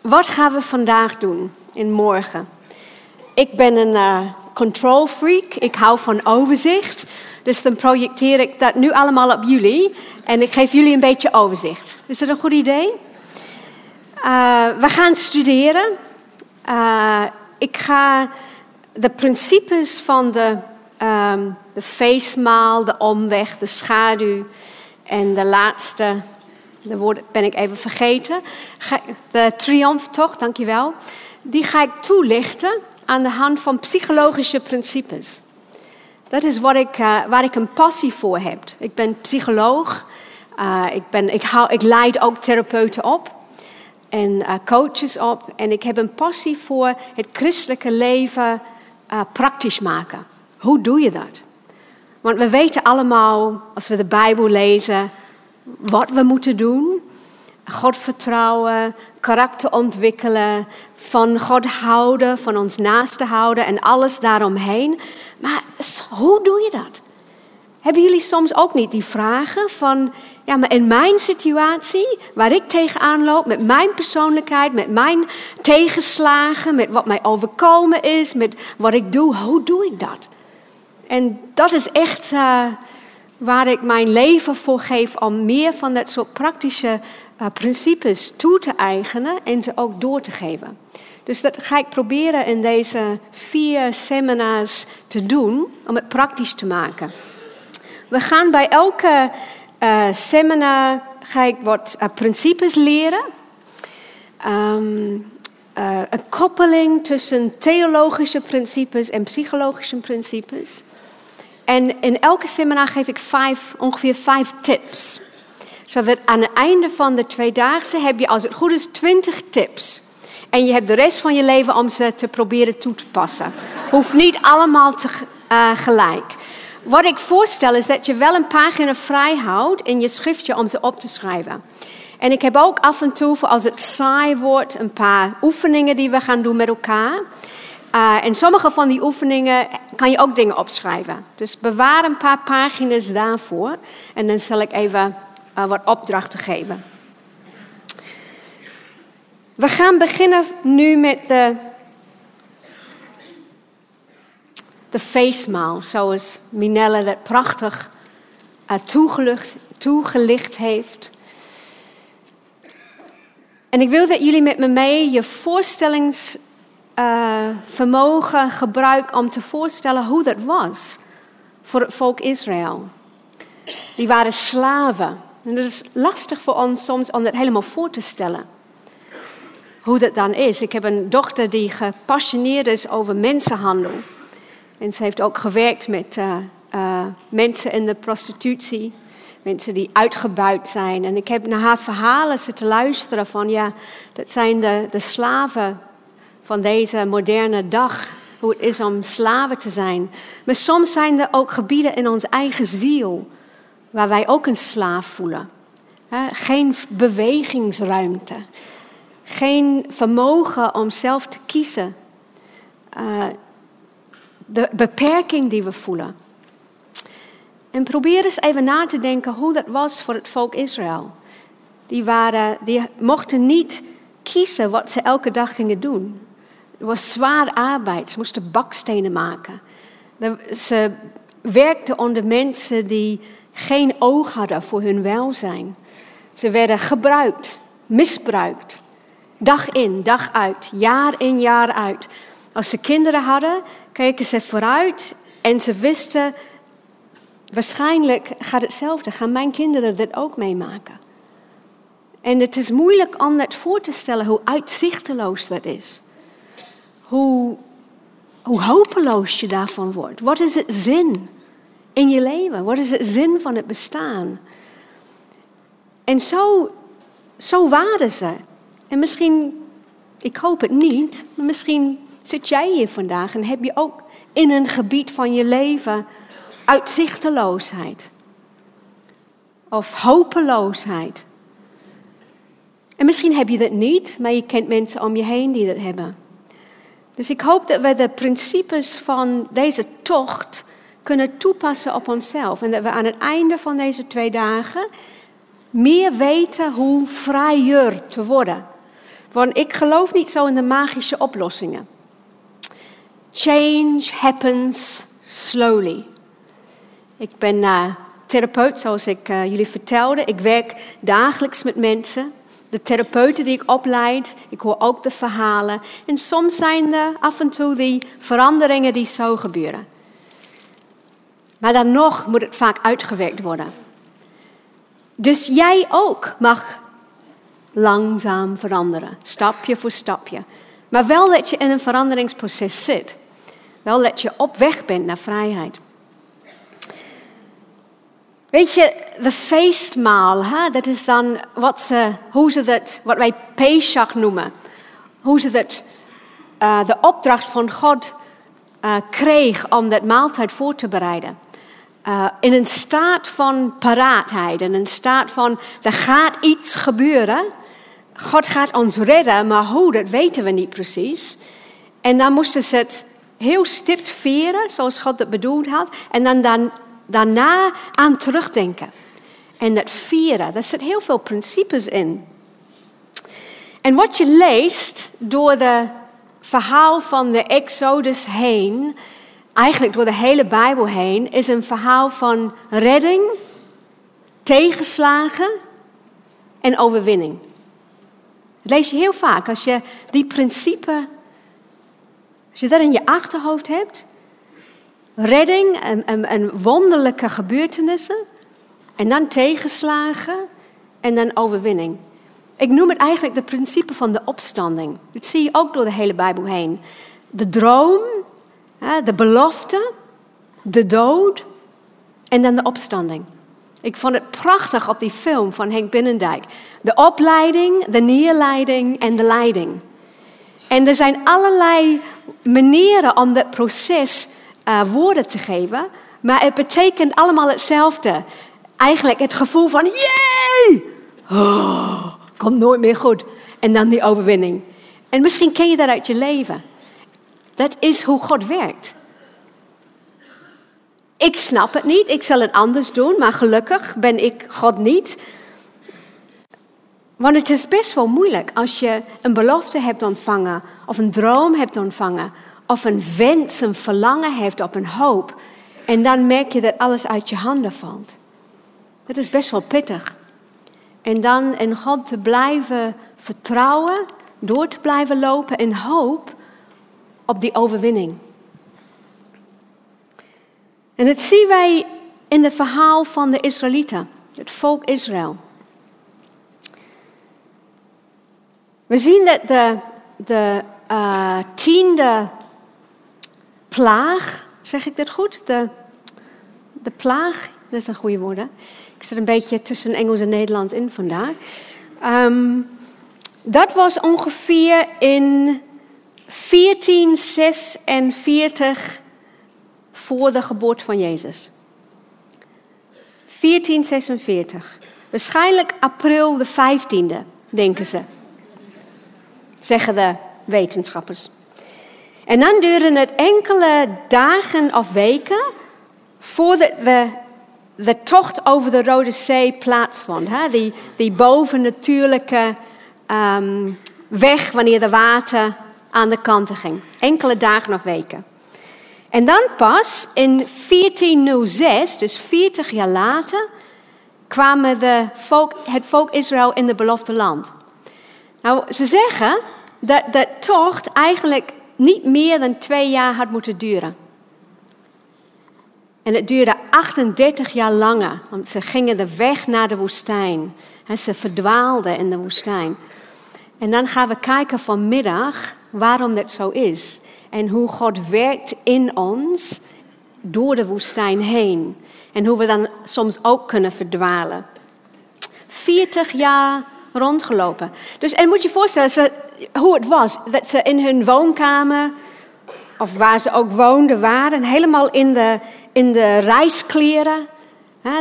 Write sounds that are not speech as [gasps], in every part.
wat gaan we vandaag doen en morgen? Ik ben een uh, control freak. Ik hou van overzicht. Dus dan projecteer ik dat nu allemaal op jullie. En ik geef jullie een beetje overzicht. Is dat een goed idee? Uh, we gaan studeren. Uh, ik ga de principes van de, um, de feestmaal, de omweg, de schaduw en de laatste, de woord ben ik even vergeten, de triomftocht, dankjewel, die ga ik toelichten aan de hand van psychologische principes. Dat is wat ik, uh, waar ik een passie voor heb. Ik ben psycholoog. Uh, ik, ben, ik, hou, ik leid ook therapeuten op en uh, coaches op. En ik heb een passie voor het christelijke leven praktisch maken. Hoe doe je dat? Want we weten allemaal, als we de Bijbel lezen, wat we moeten doen. God vertrouwen, karakter ontwikkelen, van God houden, van ons naaste houden en alles daaromheen. Maar hoe doe je dat? Hebben jullie soms ook niet die vragen van, ja, maar in mijn situatie, waar ik tegenaan loop, met mijn persoonlijkheid, met mijn tegenslagen, met wat mij overkomen is, met wat ik doe, hoe doe ik dat? En dat is echt uh, waar ik mijn leven voor geef om meer van dat soort praktische uh, principes toe te eigenen en ze ook door te geven. Dus dat ga ik proberen in deze vier seminars te doen om het praktisch te maken. We gaan bij elke uh, seminar ga ik wat uh, principes leren. Uh, een koppeling tussen theologische principes en psychologische principes. En in elke seminar geef ik ongeveer vijf tips. Zodat aan het einde van de tweedaagse heb je als het goed is twintig tips. En je hebt de rest van je leven om ze te proberen toe te passen. Hoeft niet allemaal te, uh, gelijk. Wat ik voorstel is dat je wel een pagina vrij houdt in je schriftje om ze op te schrijven. En ik heb ook af en toe, als het saai wordt, een paar oefeningen die we gaan doen met elkaar. Uh, en sommige van die oefeningen kan je ook dingen opschrijven. Dus bewaar een paar pagina's daarvoor. En dan zal ik even uh, wat opdrachten geven. We gaan beginnen nu met de, de feestmaal, zoals Minelle dat prachtig uh, toegelicht, toegelicht heeft. En ik wil dat jullie met me mee je voorstellingsvermogen uh, gebruiken om te voorstellen hoe dat was voor het volk Israël. Die waren slaven. En het is lastig voor ons soms om dat helemaal voor te stellen hoe dat dan is. Ik heb een dochter die gepassioneerd is over mensenhandel. En ze heeft ook gewerkt met uh, uh, mensen in de prostitutie. Mensen die uitgebuit zijn. En ik heb naar haar verhalen zitten luisteren van ja, dat zijn de, de slaven van deze moderne dag. Hoe het is om slaven te zijn. Maar soms zijn er ook gebieden in onze eigen ziel waar wij ook een slaaf voelen. Geen bewegingsruimte geen vermogen om zelf te kiezen. Uh, de beperking die we voelen. En probeer eens even na te denken hoe dat was voor het volk Israël. Die, waren, die mochten niet kiezen wat ze elke dag gingen doen. Het was zwaar arbeid. Ze moesten bakstenen maken. Ze werkten onder mensen die geen oog hadden voor hun welzijn. Ze werden gebruikt, misbruikt. Dag in, dag uit, jaar in, jaar uit. Als ze kinderen hadden, keken ze vooruit en ze wisten, waarschijnlijk gaat hetzelfde, gaan mijn kinderen dit ook meemaken. En het is moeilijk om het voor te stellen hoe uitzichteloos dat is. Hoe, hoe hopeloos je daarvan wordt. Wat is het zin in je leven? Wat is het zin van het bestaan? En zo, zo waren ze. En misschien, ik hoop het niet, maar misschien zit jij hier vandaag en heb je ook in een gebied van je leven uitzichteloosheid. Of hopeloosheid. En misschien heb je dat niet, maar je kent mensen om je heen die dat hebben. Dus ik hoop dat we de principes van deze tocht kunnen toepassen op onszelf. En dat we aan het einde van deze twee dagen meer weten hoe vrijer te worden Want ik geloof niet zo in de magische oplossingen. Change happens slowly. Ik ben uh, therapeut, zoals ik uh, jullie vertelde. Ik werk dagelijks met mensen. De therapeuten die ik opleid, ik hoor ook de verhalen. En soms zijn er af en toe die veranderingen die zo gebeuren. Maar dan nog moet het vaak uitgewerkt worden. Dus jij ook mag langzaam veranderen, stapje voor stapje. Maar wel dat je in een veranderingsproces zit. Wel dat je op weg bent naar vrijheid. Weet je, de feestmaal, hè, dat is dan wat, ze, hoe ze dat, wat wij Pesach noemen. Hoe ze dat, uh, de opdracht van God uh, kreeg om dat maaltijd voor te bereiden. Uh, in een staat van paraatheid, in een staat van er gaat iets gebeuren. God gaat ons redden, maar hoe, dat weten we niet precies. En dan moesten ze het heel stipt vieren, zoals God het bedoeld had. En dan, dan daarna aan terugdenken. En dat vieren, daar zit heel veel principes in. En wat je leest door de verhaal van de Exodus heen, eigenlijk door de hele Bijbel heen, is een verhaal van redding, tegenslagen en overwinning. Dat lees je heel vaak als je die principe, als je dat in je achterhoofd hebt, redding en, en, wonderlijke gebeurtenissen. En dan tegenslagen en dan overwinning. Ik noem het eigenlijk de principe van de opstanding. Dat zie je ook door de hele Bijbel heen. De droom, de belofte, de dood en dan de opstanding. Ik vond het prachtig op die film van Henk Binnendijk. De opleiding, de neerleiding en de leiding. En er zijn allerlei manieren om dat proces uh, woorden te geven, maar het betekent allemaal hetzelfde. Eigenlijk het gevoel van, jee, oh, komt nooit meer goed. En dan die overwinning. En misschien ken je dat uit je leven. Dat is hoe God werkt. Ik snap het niet, ik zal het anders doen, maar gelukkig ben ik God niet. Want het is best wel moeilijk als je een belofte hebt ontvangen of een droom hebt ontvangen of een wens, een verlangen heeft op een hoop. En dan merk je dat alles uit je handen valt. Dat is best wel pittig. En dan in God te blijven vertrouwen, door te blijven lopen in hoop op die overwinning. En dat zien wij in het verhaal van de Israëlieten, het volk Israël. We zien dat de, de uh, tiende plaag, zeg ik dat goed? De, de plaag, dat is een goede woord. Hè? Ik zit een beetje tussen Engels en Nederlands in vandaag. Um, dat was ongeveer in 1446 voor de geboorte van Jezus. 1446. Waarschijnlijk april de 15e, denken ze. Zeggen de wetenschappers. En dan duurde het enkele dagen of weken voordat de, de tocht over de Rode Zee plaatsvond. Hè? Die, die bovennatuurlijke um, weg wanneer de water aan de kanten ging. Enkele dagen of weken. En dan pas in 1406, dus 40 jaar later, kwamen de volk, het volk Israël in het beloofde land. Nou, ze zeggen dat de tocht eigenlijk niet meer dan twee jaar had moeten duren. En het duurde 38 jaar langer, want ze gingen de weg naar de woestijn. En ze verdwaalden in de woestijn. En dan gaan we kijken vanmiddag waarom dat zo is. En hoe God werkt in ons door de woestijn heen. En hoe we dan soms ook kunnen verdwalen. 40 jaar rondgelopen. Dus en moet je voorstellen ze, hoe het was. Dat ze in hun woonkamer, of waar ze ook woonden, waren. Helemaal in de, in de reiskleren.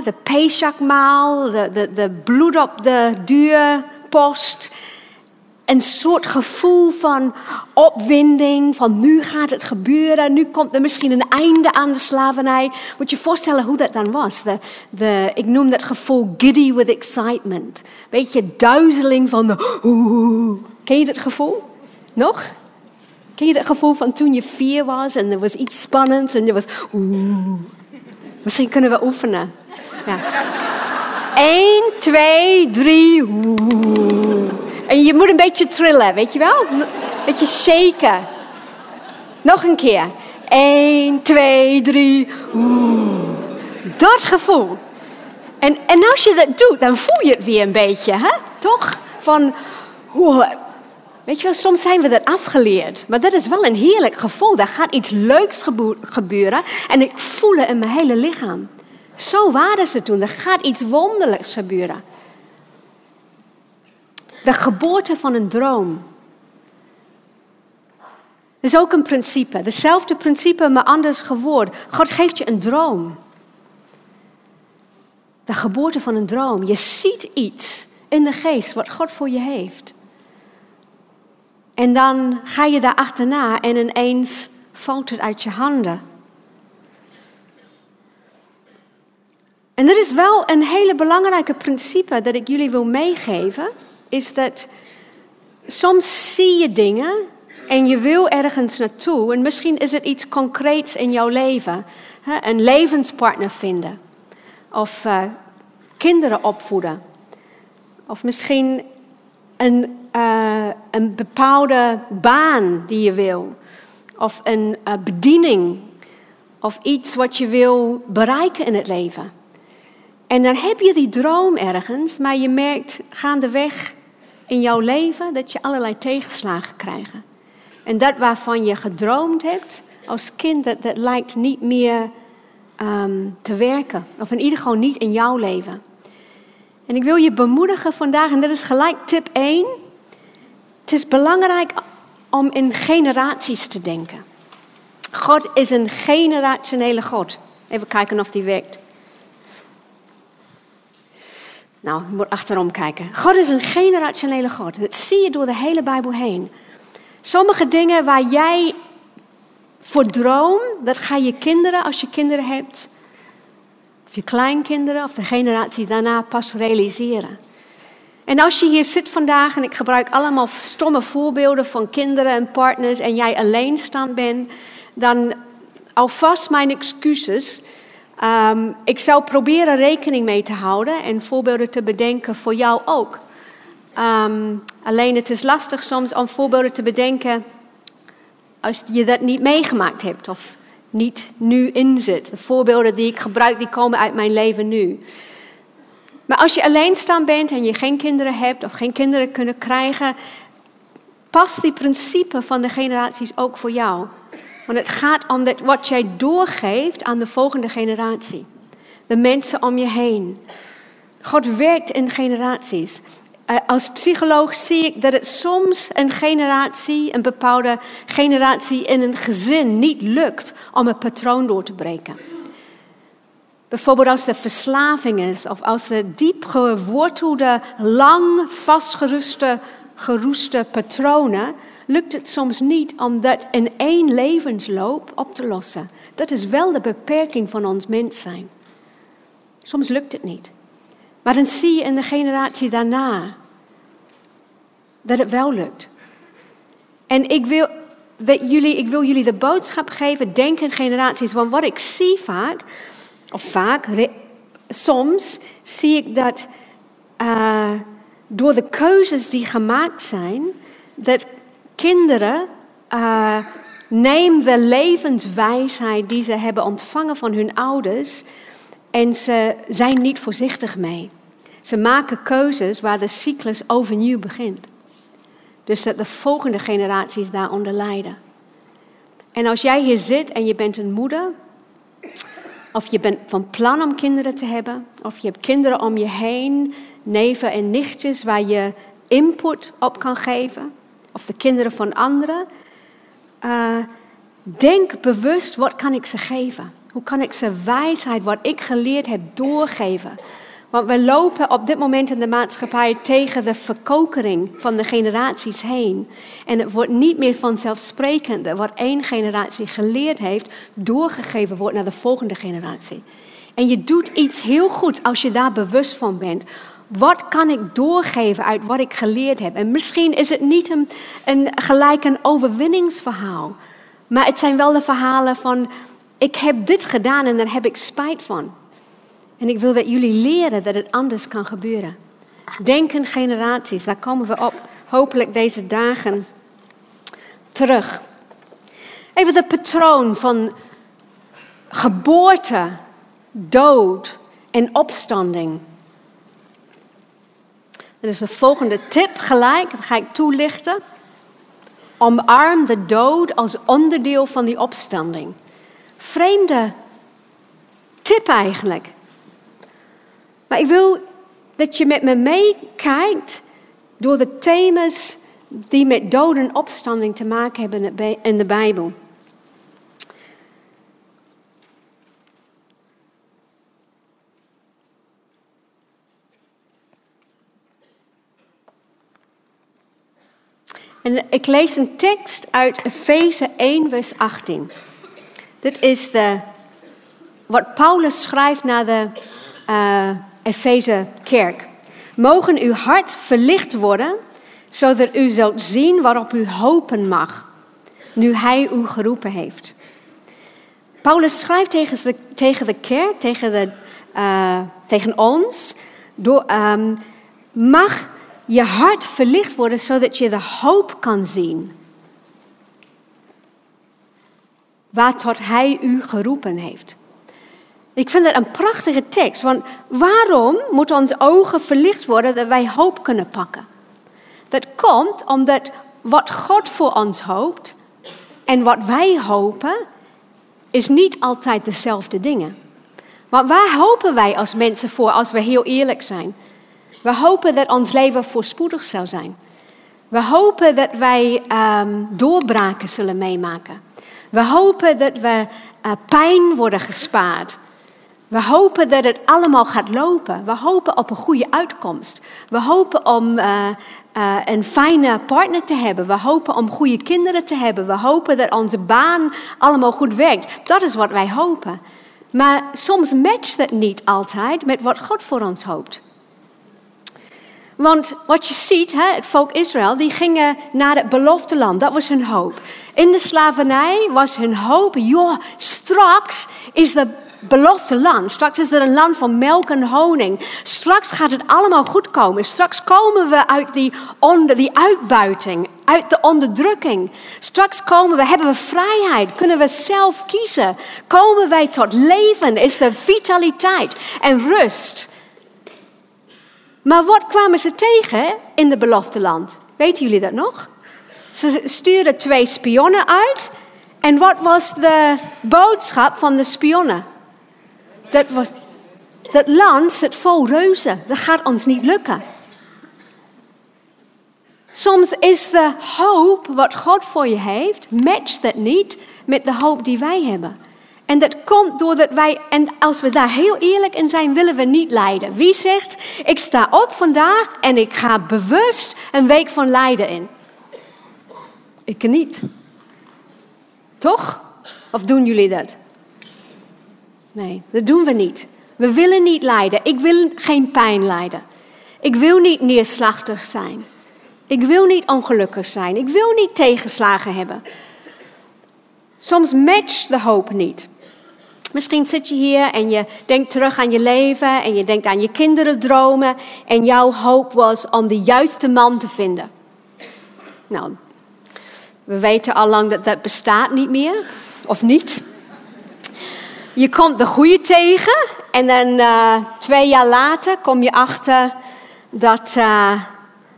De Pesachmaal, de, de, de bloed op de deurpost een soort gevoel van opwinding, van nu gaat het gebeuren, nu komt er misschien een einde aan de slavernij. Moet je je voorstellen hoe dat dan was? De, ik noem dat gevoel giddy with excitement. Beetje duizeling van de, Ken je dat gevoel? Nog? Ken je dat gevoel van toen je vier was en er was iets spannends en er was. Misschien kunnen we oefenen. Ja. 1, 2, 3. Oeh. En je moet een beetje trillen, weet je wel? Een beetje shaken. Nog een keer. 1, 2, 3. Oeh. Dat gevoel. En, en als je dat doet, dan voel je het weer een beetje, hè? Toch? Van, oeh, weet je wel, soms zijn we dat afgeleerd. Maar dat is wel een heerlijk gevoel. Daar gaat iets leuks gebeuren. En ik voel het in mijn hele lichaam. Zo waren ze toen. Er gaat iets wonderlijks gebeuren. De geboorte van een droom. Dat is ook een principe. Hetzelfde principe, maar anders geworden. God geeft je een droom. De geboorte van een droom. Je ziet iets in de geest wat God voor je heeft. En dan ga je daar achterna en ineens valt het uit je handen. En dat is wel een hele belangrijke principe dat ik jullie wil meegeven. Is dat soms zie je dingen en je wil ergens naartoe. En misschien is het iets concreets in jouw leven. Een levenspartner vinden. Of uh, kinderen opvoeden. Of misschien een, uh, een bepaalde baan die je wil. Of een uh, bediening. Of iets wat je wil bereiken in het leven. En dan heb je die droom ergens, maar je merkt gaandeweg in jouw leven dat je allerlei tegenslagen krijgt. En dat waarvan je gedroomd hebt als kind, dat, dat lijkt niet meer um, te werken. Of in ieder geval niet in jouw leven. En ik wil je bemoedigen vandaag, en dat is gelijk tip 1. Het is belangrijk om in generaties te denken. God is een generationele God. Even kijken of die werkt. Nou, je moet achterom kijken. God is een generationele God. Dat zie je door de hele Bijbel heen. Sommige dingen waar jij voor droom, dat ga je kinderen, als je kinderen hebt, of je kleinkinderen of de generatie daarna pas realiseren. En als je hier zit vandaag en ik gebruik allemaal stomme voorbeelden van kinderen en partners en jij alleenstaand bent, dan alvast mijn excuses. Um, ik zou proberen rekening mee te houden en voorbeelden te bedenken voor jou ook. Um, alleen het is lastig soms om voorbeelden te bedenken als je dat niet meegemaakt hebt of niet nu inzit. De voorbeelden die ik gebruik, die komen uit mijn leven nu. Maar als je alleenstaand bent en je geen kinderen hebt of geen kinderen kunnen krijgen, past die principe van de generaties ook voor jou. Want het gaat om dat wat jij doorgeeft aan de volgende generatie. De mensen om je heen. God werkt in generaties. Eh, als psycholoog zie ik dat het soms een generatie, een bepaalde generatie in een gezin niet lukt om een patroon door te breken. Bijvoorbeeld als er verslaving is of als er diep gewortelde, lang vastgeruste geroeste patronen, lukt het soms niet om dat in één levensloop op te lossen. Dat is wel de beperking van ons mens zijn. Soms lukt het niet. Maar dan zie je in de generatie daarna dat het wel lukt. En ik wil, dat jullie, ik wil jullie de boodschap geven, denk in generaties. Want wat ik zie vaak, of vaak, soms zie ik dat uh, door de keuzes die gemaakt zijn, dat kinderen uh, de levenswijsheid die ze hebben ontvangen van hun ouders en ze zijn niet voorzichtig mee. Ze maken keuzes waar de cyclus overnieuw begint. Dus dat de volgende generaties daaronder lijden. En als jij hier zit en je bent een moeder, of je bent van plan om kinderen te hebben, of je hebt kinderen om je heen, neven en nichtjes waar je input op kan geven, of de kinderen van anderen, uh, denk bewust wat kan ik ze geven? Hoe kan ik ze wijsheid, wat ik geleerd heb, doorgeven? Want we lopen op dit moment in de maatschappij tegen de verkokering van de generaties heen. En het wordt niet meer vanzelfsprekend wat één generatie geleerd heeft, doorgegeven wordt naar de volgende generatie. En je doet iets heel goed als je daar bewust van bent. Wat kan ik doorgeven uit wat ik geleerd heb? En misschien is het niet een, gelijk een overwinningsverhaal. Maar het zijn wel de verhalen van, ik heb dit gedaan en daar heb ik spijt van. En ik wil dat jullie leren dat het anders kan gebeuren. Denken generaties, daar komen we op hopelijk deze dagen terug. Even de patroon van geboorte, dood en opstanding. Dat is de volgende tip gelijk, dat ga ik toelichten. Omarm de dood als onderdeel van die opstanding. Vreemde tip eigenlijk. Maar ik wil dat je met me meekijkt door de thema's die met dood en opstanding te maken hebben in de Bijbel. En ik lees een tekst uit Efeze 1, vers 18. Dit is de, wat Paulus schrijft naar de uh, Efeze kerk. Mogen uw hart verlicht worden, zodat u zult zien waarop u hopen mag, nu hij u geroepen heeft. Paulus schrijft tegen de, tegen de kerk, tegen, de, uh, tegen ons, door, um, mag je hart verlicht worden zodat je de hoop kan zien. Waar tot Hij u geroepen heeft. Ik vind het een prachtige tekst, want waarom moeten onze ogen verlicht worden dat wij hoop kunnen pakken? Dat komt omdat wat God voor ons hoopt en wat wij hopen, is niet altijd dezelfde dingen. Want waar hopen wij als mensen voor als we heel eerlijk zijn? We hopen dat ons leven voorspoedig zou zijn. We hopen dat wij um, doorbraken zullen meemaken. We hopen dat we uh, pijn worden gespaard. We hopen dat het allemaal gaat lopen. We hopen op een goede uitkomst. We hopen om uh, uh, een fijne partner te hebben. We hopen om goede kinderen te hebben. We hopen dat onze baan allemaal goed werkt. Dat is wat wij hopen. Maar soms matcht dat niet altijd met wat God voor ons hoopt. Want wat je ziet, hè, het volk Israël, die gingen naar het beloofde land. Dat was hun hoop. In de slavernij was hun hoop, joh, straks is het beloofde land. Straks is er een land van melk en honing. Straks gaat het allemaal goed komen. Straks komen we uit die, onder, die uitbuiting, uit de onderdrukking. Straks komen we, hebben we vrijheid, kunnen we zelf kiezen. Komen wij tot leven, is er vitaliteit en rust. Maar wat kwamen ze tegen in de belofte land? Weten jullie dat nog? Ze stuurden twee spionnen uit. En wat was de boodschap van de spionnen? Dat, was, dat land zit vol reuzen. Dat gaat ons niet lukken. Soms is de hoop wat God voor je heeft, matcht dat niet met de hoop die wij hebben. En dat komt doordat wij, en als we daar heel eerlijk in zijn, willen we niet lijden. Wie zegt, ik sta op vandaag en ik ga bewust een week van lijden in? Ik niet. Toch? Of doen jullie dat? Nee, dat doen we niet. We willen niet lijden. Ik wil geen pijn lijden. Ik wil niet neerslachtig zijn. Ik wil niet ongelukkig zijn. Ik wil niet tegenslagen hebben. Soms matcht de hoop niet. Misschien zit je hier en je denkt terug aan je leven en je denkt aan je kinderen dromen en jouw hoop was om de juiste man te vinden. Nou, we weten al lang dat dat bestaat niet meer, of niet. Je komt de goede tegen en dan uh, twee jaar later kom je achter dat uh,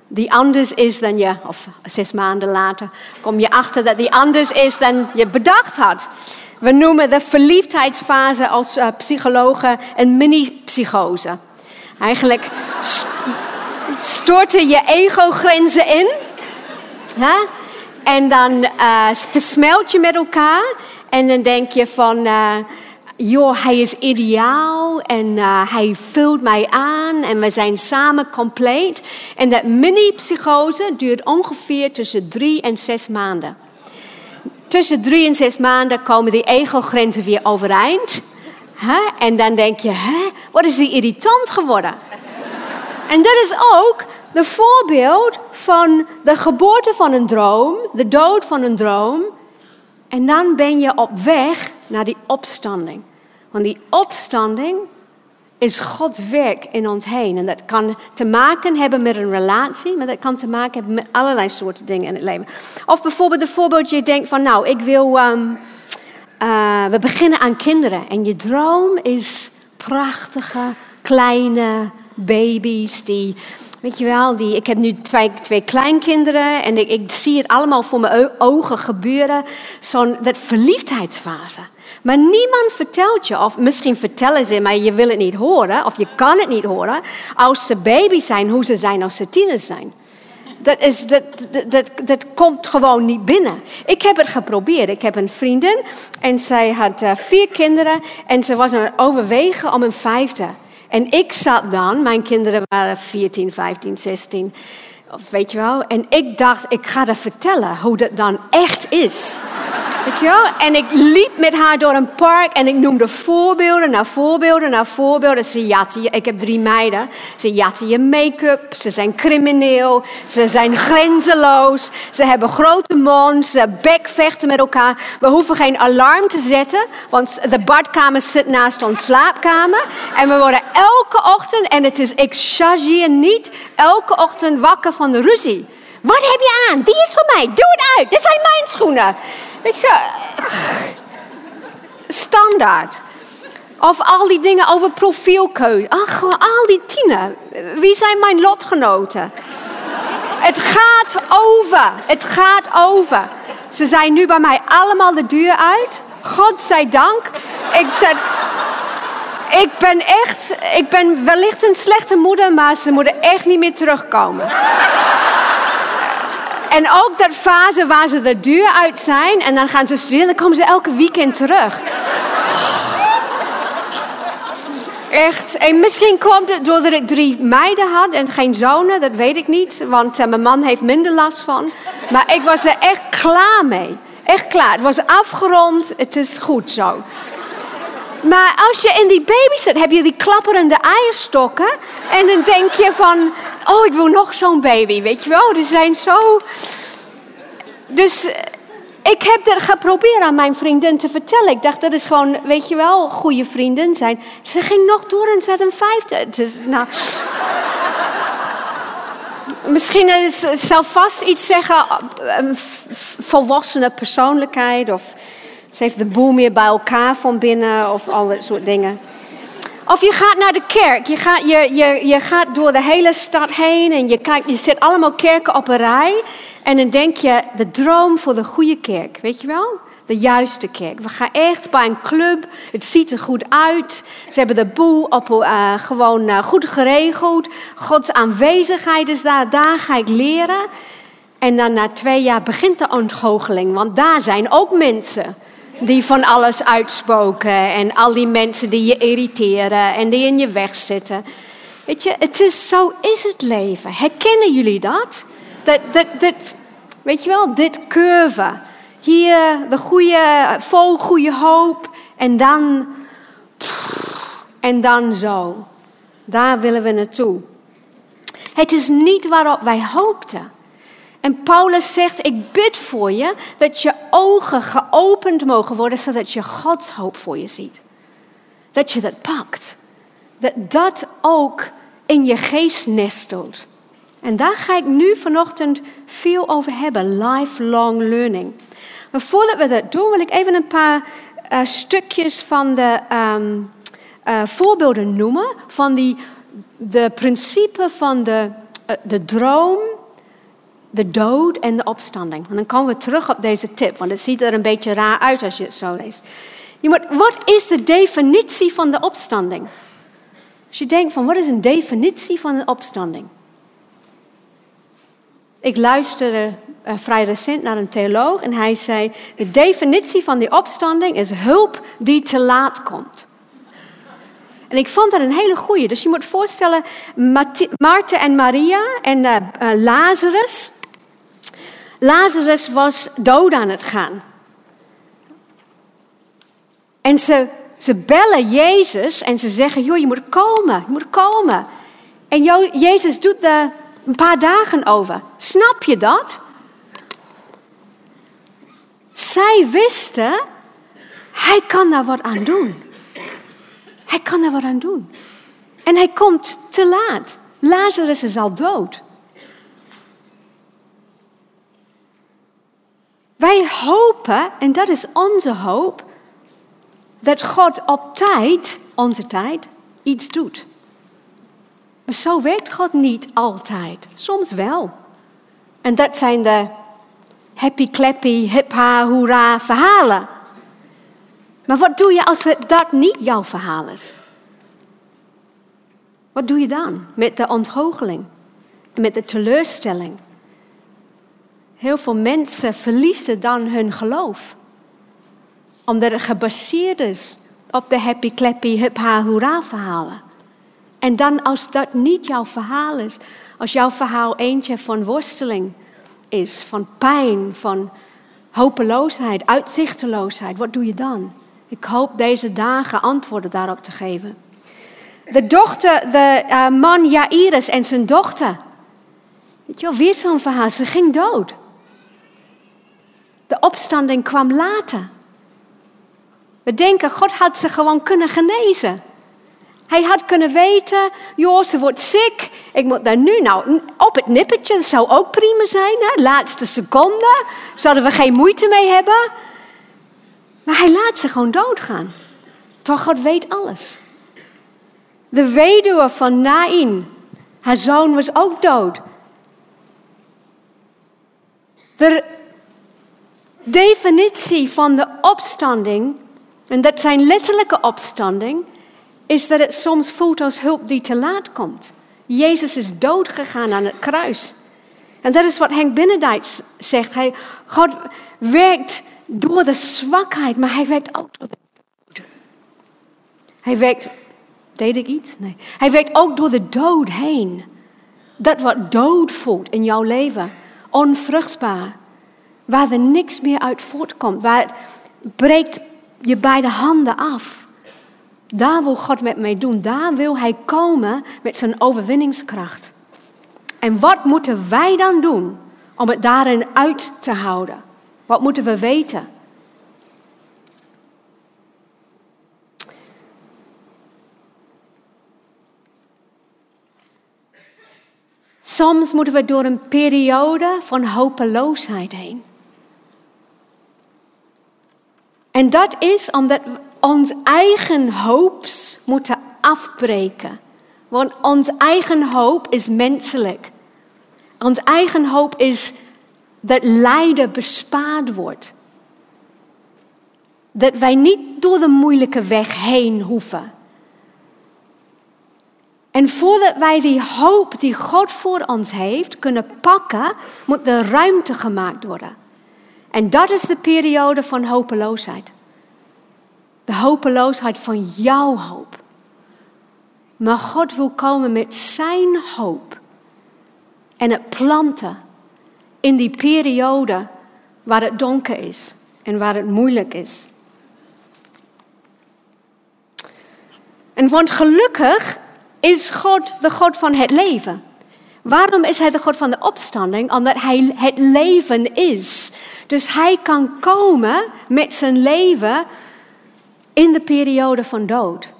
die anders is dan je, of zes maanden later, kom je achter dat die anders is dan je bedacht had. We noemen de verliefdheidsfase als uh, psychologen een mini-psychose. Eigenlijk storten je ego-grenzen in. Hè? En dan uh, versmelt je met elkaar. En dan denk je van, uh, joh, hij is ideaal en hij vult mij aan en we zijn samen compleet. En dat mini-psychose duurt ongeveer tussen drie en zes maanden tussen drie en zes maanden komen die ego-grenzen weer overeind. En dan denk je, hè, wat is die irritant geworden? En dat is ook de voorbeeld van de geboorte van een droom, de dood van een droom. En dan ben je op weg naar die opstanding. Want die opstanding is Gods werk in ons heen. En dat kan te maken hebben met een relatie, maar dat kan te maken hebben met allerlei soorten dingen in het leven. Of bijvoorbeeld de voorbeeld, je denkt van nou, ik wil, um, uh, we beginnen aan kinderen. En je droom is prachtige, kleine baby's die Weet je wel, die, ik heb nu twee, twee kleinkinderen en ik, ik zie het allemaal voor mijn ogen gebeuren. Zo'n dat verliefdheidsfase. Maar niemand vertelt je, of misschien vertellen ze, maar je wil het niet horen, of je kan het niet horen, als ze baby's zijn, hoe ze zijn als ze tieners zijn. Dat, is, dat, dat, dat komt gewoon niet binnen. Ik heb het geprobeerd. Ik heb een vriendin en zij had uh, vier kinderen en ze was aan het overwegen om een vijfde. En ik zat dan, mijn kinderen waren 14, 15, 16, of weet je wel. En ik dacht, ik ga haar vertellen hoe dat dan echt is. Weet je wel? En ik liep met haar door een park en ik noemde voorbeelden naar voorbeelden naar voorbeelden. Ze jatten je, ik heb drie meiden. Ze jatten je make-up, ze zijn crimineel, ze zijn grenzeloos, ze hebben grote mond, ze bekvechten met elkaar. We hoeven geen alarm te zetten, want de badkamer zit naast onze slaapkamer. En we worden elke ochtend, en het is, ik chargeer niet, elke ochtend wakker van de ruzie. Wat heb je aan? Die is van mij. Doe het uit. Dit zijn mijn schoenen. Weet je, standaard. Of al die dingen over profielkeuze. Ach, al die tienen. Wie zijn mijn lotgenoten? Het gaat over. Het gaat over. Ze zijn nu bij mij allemaal de deur uit. God zij dank. Ik zeg, ik ben echt, ik ben wellicht een slechte moeder, maar ze moeten echt niet meer terugkomen. En ook dat fase waar ze de deur uit zijn en dan gaan ze studeren, dan komen ze elke weekend terug. Echt. En misschien kwam het doordat ik drie meiden had en geen zonen, dat weet ik niet, want uh, mijn man heeft minder last van. Maar ik was er echt klaar mee. Echt klaar. Het was afgerond, het is goed zo. Maar als je in die baby zit, heb je die klapperende eierstokken. En dan denk je van, oh, ik wil nog zo'n baby, weet je wel. Die zijn zo... Dus eh, ik heb er geprobeerd aan mijn vriendin te vertellen. Ik dacht, dat is gewoon, weet je wel, goede vrienden zijn. Ze ging nog door en ze had een vijfde. Dus, nou... Misschien is, zal vast iets zeggen, een volwassene persoonlijkheid of ze heeft de boel meer bij elkaar van binnen of al dat soort dingen. Of je gaat naar de kerk. Je gaat, je, je, je gaat door de hele stad heen en je, kijkt, je zit allemaal kerken op een rij. En dan denk je, de droom voor de goede kerk, weet je wel? De juiste kerk. We gaan echt bij een club. Het ziet er goed uit. Ze hebben de boel op, uh, gewoon uh, goed geregeld. Gods aanwezigheid is daar. Daar ga ik leren. En dan na twee jaar begint de ontgoocheling. Want daar zijn ook mensen die van alles uitspoken en al die mensen die je irriteren en die in je weg zitten. Weet je, het is, zo is het leven. Herkennen jullie dat? Dat, dat, dat weet je wel, dit curve. Hier de goede, vol goede hoop en dan, en dan zo. Daar willen we naartoe. Het is niet waarop wij hoopten. En Paulus zegt, ik bid voor je dat je ogen geopend mogen worden, zodat je Gods hoop voor je ziet. Dat je dat pakt. Dat dat ook in je geest nestelt. En daar ga ik nu vanochtend veel over hebben, lifelong learning. Maar voordat we dat doen, wil ik even een paar uh, stukjes van de um, uh, voorbeelden noemen. Van die, de principe van de, uh, de droom de dood en de opstanding. En dan komen we terug op deze tip, want het ziet er een beetje raar uit als je het zo leest. Je moet, wat is de definitie van de opstanding? Als je denkt van wat is een definitie van een opstanding? Ik luisterde uh, vrij recent naar een theoloog en hij zei: de definitie van die opstanding is hulp die te laat komt. En ik vond dat een hele goeie. Dus je moet voorstellen, Maarten en Maria en uh, uh, Lazarus. Lazarus was dood aan het gaan. En ze, ze bellen Jezus en ze zeggen, joh, je moet komen, je moet komen. En Jezus doet er een paar dagen over. Snap je dat? Zij wisten, hij kan daar wat aan doen. Hij kan daar wat aan doen. En hij komt te laat. Lazarus is al dood. Wij hopen, en dat is onze hoop, dat God op tijd, onze tijd, iets doet. Maar zo werkt God niet altijd. Soms wel. En dat zijn de happy clappy, hippa, hoera verhalen. Maar wat doe je als dat niet jouw verhaal is? Wat doe je dan met de ontgoocheling? Met de teleurstelling? Heel veel mensen verliezen dan hun geloof. Omdat het gebaseerd is op de happy clappy hip ha hoera verhalen. En dan als dat niet jouw verhaal is, als jouw verhaal eentje van worsteling is, van pijn, van hopeloosheid, uitzichteloosheid, wat doe je dan? Ik hoop deze dagen antwoorden daarop te geven. De dochter, de uh, man Jairus en zijn dochter. Weet je wel, weer zo'n verhaal. Ze ging dood. De opstanding kwam later. We denken, God had ze gewoon kunnen genezen. Hij had kunnen weten, joh, ze wordt ziek. Ik moet daar nu nou op het nippertje. Dat zou ook prima zijn. Laatste seconde. Zouden we geen moeite mee hebben. Maar hij laat ze gewoon doodgaan. Toch, God weet alles. De weduwe van Nain. Haar zoon was ook dood. De definitie van de opstanding, en dat zijn letterlijke opstanding, is dat het soms voelt als hulp die te laat komt. Jezus is doodgegaan aan het kruis. En dat is wat Henk Binnendijk zegt. Hij, God werkt door de zwakheid, maar hij werkt ook door de dood. Hij werkt, deed ik iets? Nee. Hij werkt ook door de dood heen. Dat wat dood voelt in jouw leven, onvruchtbaar, waar er niks meer uit voortkomt, waar breekt je beide handen af. Daar wil God met mij doen. Daar wil Hij komen met zijn overwinningskracht. En wat moeten wij dan doen om het daarin uit te houden? Wat moeten we weten? Soms moeten we door een periode van hopeloosheid heen. En dat is omdat we ons eigen hoops moeten afbreken. Want ons eigen hoop is menselijk. Ons eigen hoop is dat lijden bespaard wordt. Dat wij niet door de moeilijke weg heen hoeven. En voordat wij die hoop die God voor ons heeft kunnen pakken, moet er ruimte gemaakt worden. En dat is de periode van hopeloosheid. De hopeloosheid van jouw hoop. Maar God wil komen met zijn hoop. En het planten in die periode waar het donker is en waar het moeilijk is. En want gelukkig is God de God van het leven. Waarom is hij de God van de opstanding? Omdat hij het leven is. Dus hij kan komen met zijn leven in de periode van dood.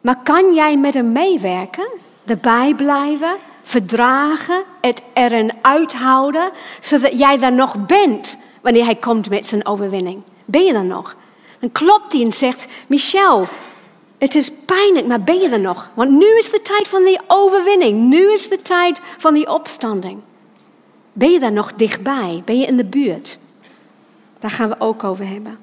Maar kan jij met hem meewerken? Erbij blijven? Verdragen? Het erin uithouden? Zodat jij daar nog bent wanneer hij komt met zijn overwinning. Ben je er nog? Dan klopt hij en zegt: Michel, het is pijnlijk, maar ben je er nog? Want nu is de tijd van die overwinning. Nu is de tijd van die opstanding. Ben je daar nog dichtbij? Ben je in de buurt? Daar gaan we ook over hebben.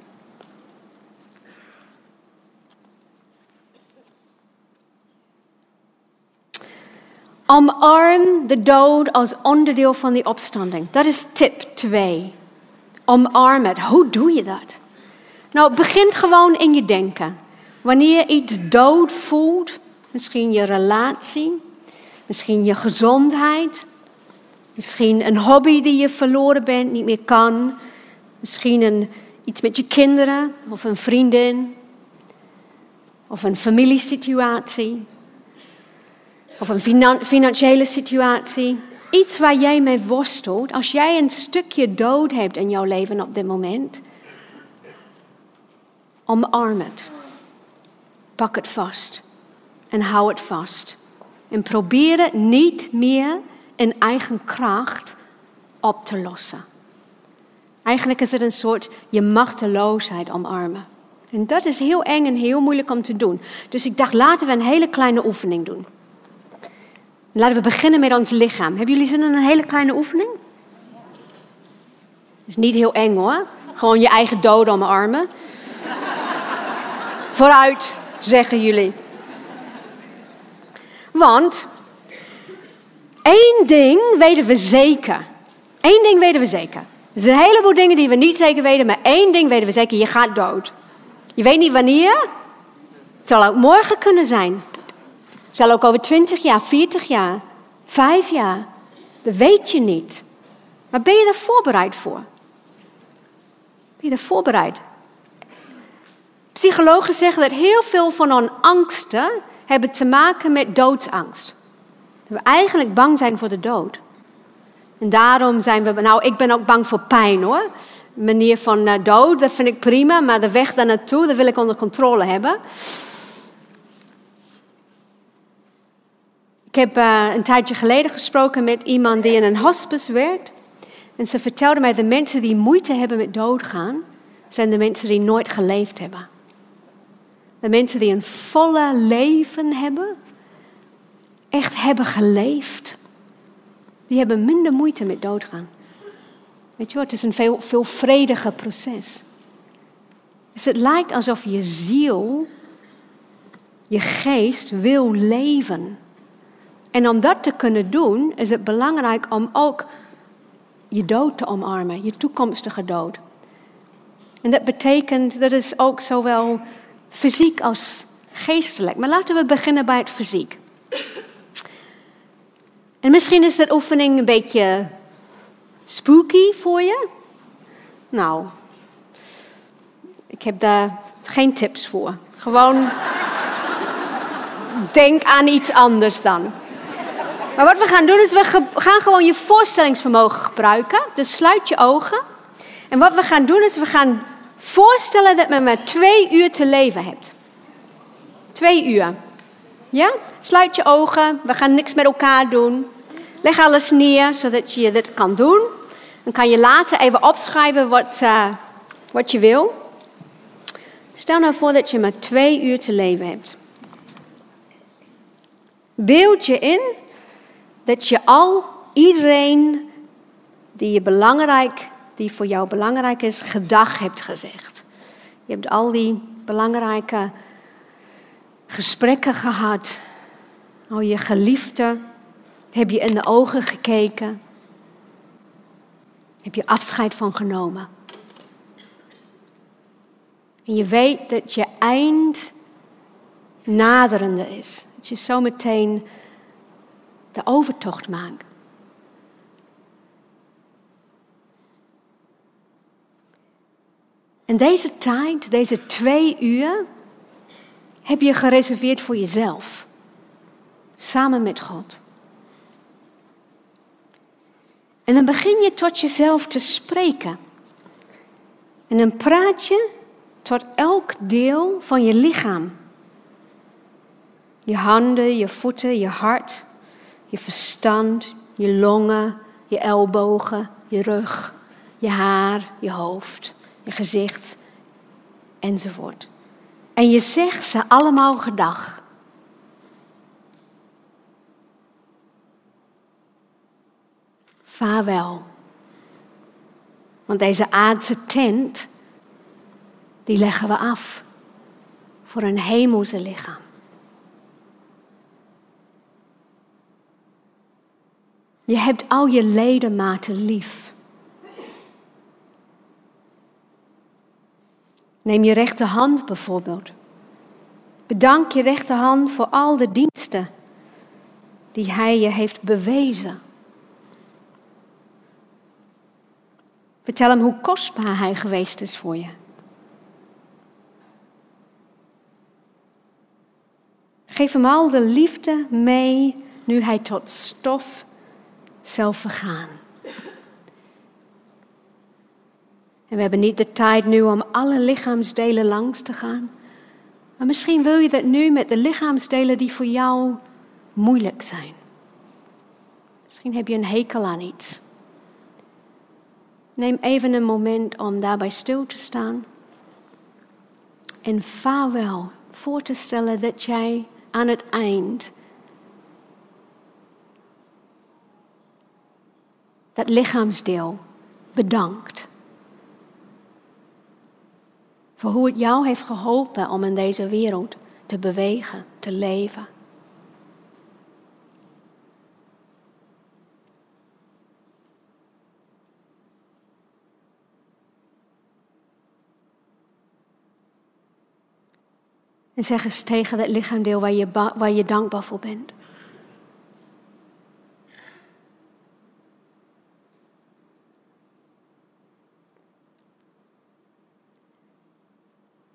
Omarm de dood als onderdeel van die opstanding. Dat is tip 2. Omarm het. Hoe doe je dat? Nou, het begint gewoon in je denken. Wanneer je iets dood voelt, misschien je relatie, misschien je gezondheid, misschien een hobby die je verloren bent, niet meer kan, misschien een, iets met je kinderen of een vriendin of een familiesituatie. Of een financiële situatie. Iets waar jij mee worstelt. Als jij een stukje dood hebt in jouw leven op dit moment. Omarm het. Pak het vast. En hou het vast. En probeer het niet meer in eigen kracht op te lossen. Eigenlijk is het een soort je machteloosheid omarmen. En dat is heel eng en heel moeilijk om te doen. Dus ik dacht, laten we een hele kleine oefening doen. Laten we beginnen met ons lichaam. Hebben jullie zin in een hele kleine oefening? is niet heel eng hoor. Gewoon je eigen dood omarmen. Vooruit, zeggen jullie. Want één ding weten we zeker. Eén ding weten we zeker. Er zijn een heleboel dingen die we niet zeker weten, maar één ding weten we zeker: je gaat dood. Je weet niet wanneer. Het zal ook morgen kunnen zijn. Het zal ook over 20 jaar, 40 jaar, 5 jaar. Dat weet je niet. Maar ben je er voorbereid voor? Ben je er voorbereid? Psychologen zeggen dat heel veel van onze angsten hebben te maken met doodsangst. Dat we eigenlijk bang zijn voor de dood. En daarom zijn we, nou ik ben ook bang voor pijn hoor. Manier van uh, dood, dat vind ik prima, maar de weg daar naartoe, dat wil ik onder controle hebben. Ik heb uh, een tijdje geleden gesproken met iemand die in een hospice werkt. En ze vertelde mij, de mensen die moeite hebben met doodgaan, zijn de mensen die nooit geleefd hebben. De mensen die een volle leven hebben, echt hebben geleefd, die hebben minder moeite met doodgaan. Weet je wat, het is een veel, veel vrediger proces. Dus het lijkt alsof je ziel, je geest wil leven. En om dat te kunnen doen, is het belangrijk om ook je dood te omarmen, je toekomstige dood. En dat betekent, dat is ook zowel fysiek als geestelijk. Maar laten we beginnen bij het fysiek. En misschien is dat oefening een beetje spooky voor je. Nou, ik heb daar geen tips voor. Gewoon [laughs] denk aan iets anders dan. Maar wat we gaan doen is, we gaan gewoon je voorstellingsvermogen gebruiken. Dus sluit je ogen. En wat we gaan doen is, we gaan voorstellen dat men maar twee uur te leven hebt. Twee uur. Ja? Sluit je ogen. We gaan niks met elkaar doen. Leg alles neer, zodat je dit kan doen. Dan kan je later even opschrijven wat, uh, wat je wil. Stel nou voor dat je maar twee uur te leven hebt. Beeld je in dat je al iedereen die, je belangrijk, die voor jou belangrijk is, gedag hebt gezegd. Je hebt al die belangrijke gesprekken gehad. Al je geliefden heb je in de ogen gekeken. Heb je afscheid van genomen. En je weet dat je eind naderende is. Dat je zometeen de overtocht maakt. En deze tijd, deze twee uur, heb je gereserveerd voor jezelf. Samen met God. En dan begin je tot jezelf te spreken. En dan praat je tot elk deel van je lichaam. Je handen, je voeten, je hart, je verstand, je longen, je ellebogen, je rug, je haar, je hoofd, je gezicht enzovoort. En je zegt ze allemaal gedag. Vaarwel. Want deze aardse tent, die leggen we af voor een hemelse lichaam. Je hebt al je ledematen lief. Neem je rechterhand bijvoorbeeld. Bedank je rechterhand voor al de diensten die hij je heeft bewezen. Vertel hem hoe kostbaar hij geweest is voor je. Geef hem al de liefde mee nu hij tot stof zal vergaan. En we hebben niet de tijd nu om alle lichaamsdelen langs te gaan. Maar misschien wil je dat nu met de lichaamsdelen die voor jou moeilijk zijn. Misschien heb je een hekel aan iets. Neem even een moment om daarbij stil te staan. En vaarwel voor te stellen dat jij aan het eind dat lichaamsdeel bedankt. Voor hoe het jou heeft geholpen om in deze wereld te bewegen, te leven. En zeg eens tegen dat lichaamdeel waar je, waar je dankbaar voor bent.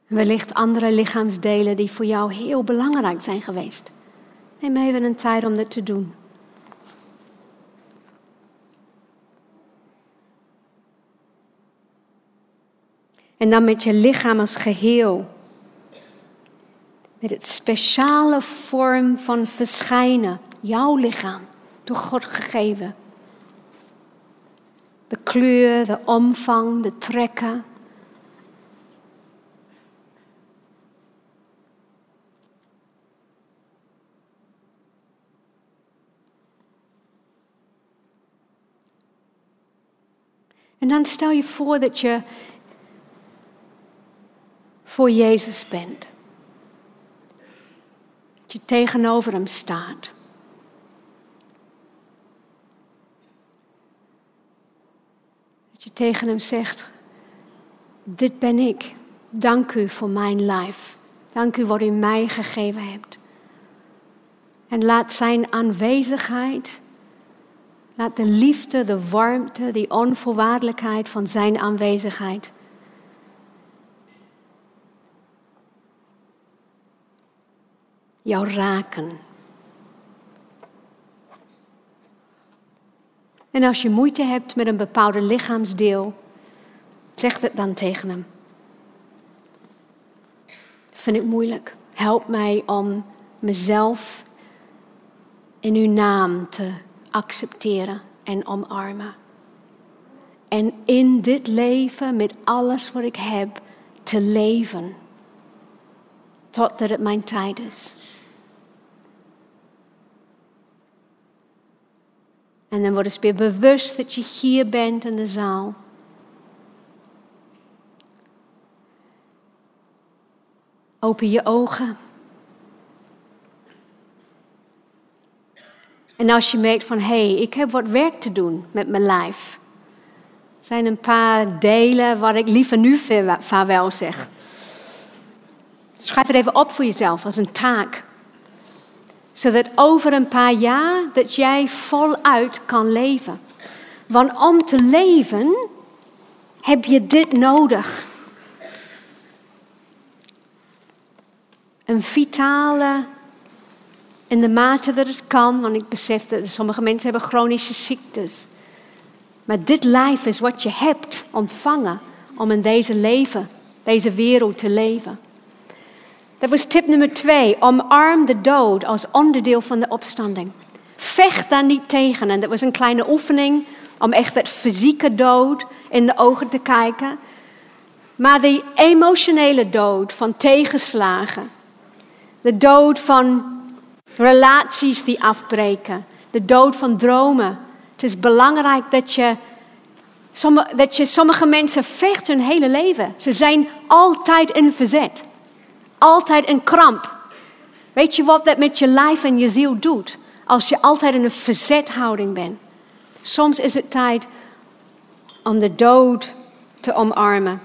Wellicht andere lichaamsdelen die voor jou heel belangrijk zijn geweest. Neem even een tijd om dit te doen. En dan met je lichaam als geheel. Met het speciale vorm van verschijnen. Jouw lichaam, door God gegeven. De kleur, de omvang, de trekken. En dan stel je voor dat je voor Jezus bent. Dat je tegenover Hem staat. Dat je tegen Hem zegt, dit ben ik. Dank u voor mijn life. Dank u wat u mij gegeven hebt. En laat Zijn aanwezigheid Laat de liefde, de warmte, die onvoorwaardelijkheid van Zijn aanwezigheid jou raken. En als je moeite hebt met een bepaalde lichaamsdeel, zeg het dan tegen hem. vind ik moeilijk. Help mij om mezelf in uw naam te accepteren en omarmen. En in dit leven, met alles wat ik heb, te leven. Totdat het mijn tijd is. En dan word je weer bewust dat je hier bent in de zaal. Open je ogen. En als je merkt van, hé, hey, ik heb wat werk te doen met mijn lijf. Er zijn een paar delen waar ik liever nu vaarwel zeg. Schrijf het even op voor jezelf als een taak. Zodat over een paar jaar dat jij voluit kan leven. Want om te leven heb je dit nodig. Een vitale, in de mate dat het kan, want ik besef dat sommige mensen hebben chronische ziektes. Maar dit lijf is wat je hebt ontvangen om in deze leven, deze wereld te leven. Dat was tip nummer twee. Omarm de dood als onderdeel van de opstanding. Vecht daar niet tegen. En dat was een kleine oefening om echt het fysieke dood in de ogen te kijken. Maar de emotionele dood van tegenslagen. De dood van Relaties die afbreken. De dood van dromen. Het is belangrijk dat je, dat je sommige mensen vecht hun hele leven. Ze zijn altijd in verzet. Altijd in kramp. Weet je wat dat met je lijf en je ziel doet? Als je altijd in een verzethouding bent. Soms is het tijd om de dood te omarmen.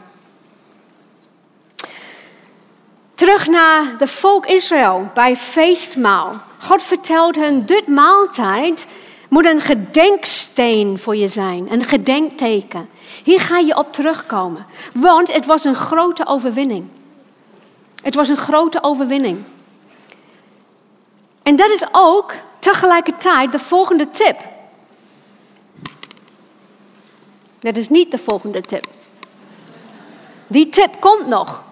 Terug naar de volk Israël bij feestmaal. God vertelt hen, dit maaltijd moet een gedenksteen voor je zijn, een gedenkteken. Hier ga je op terugkomen, want het was een grote overwinning. Het was een grote overwinning. En dat is ook Tegelijkertijd de volgende tip. Dat is niet de volgende tip. Die tip komt nog.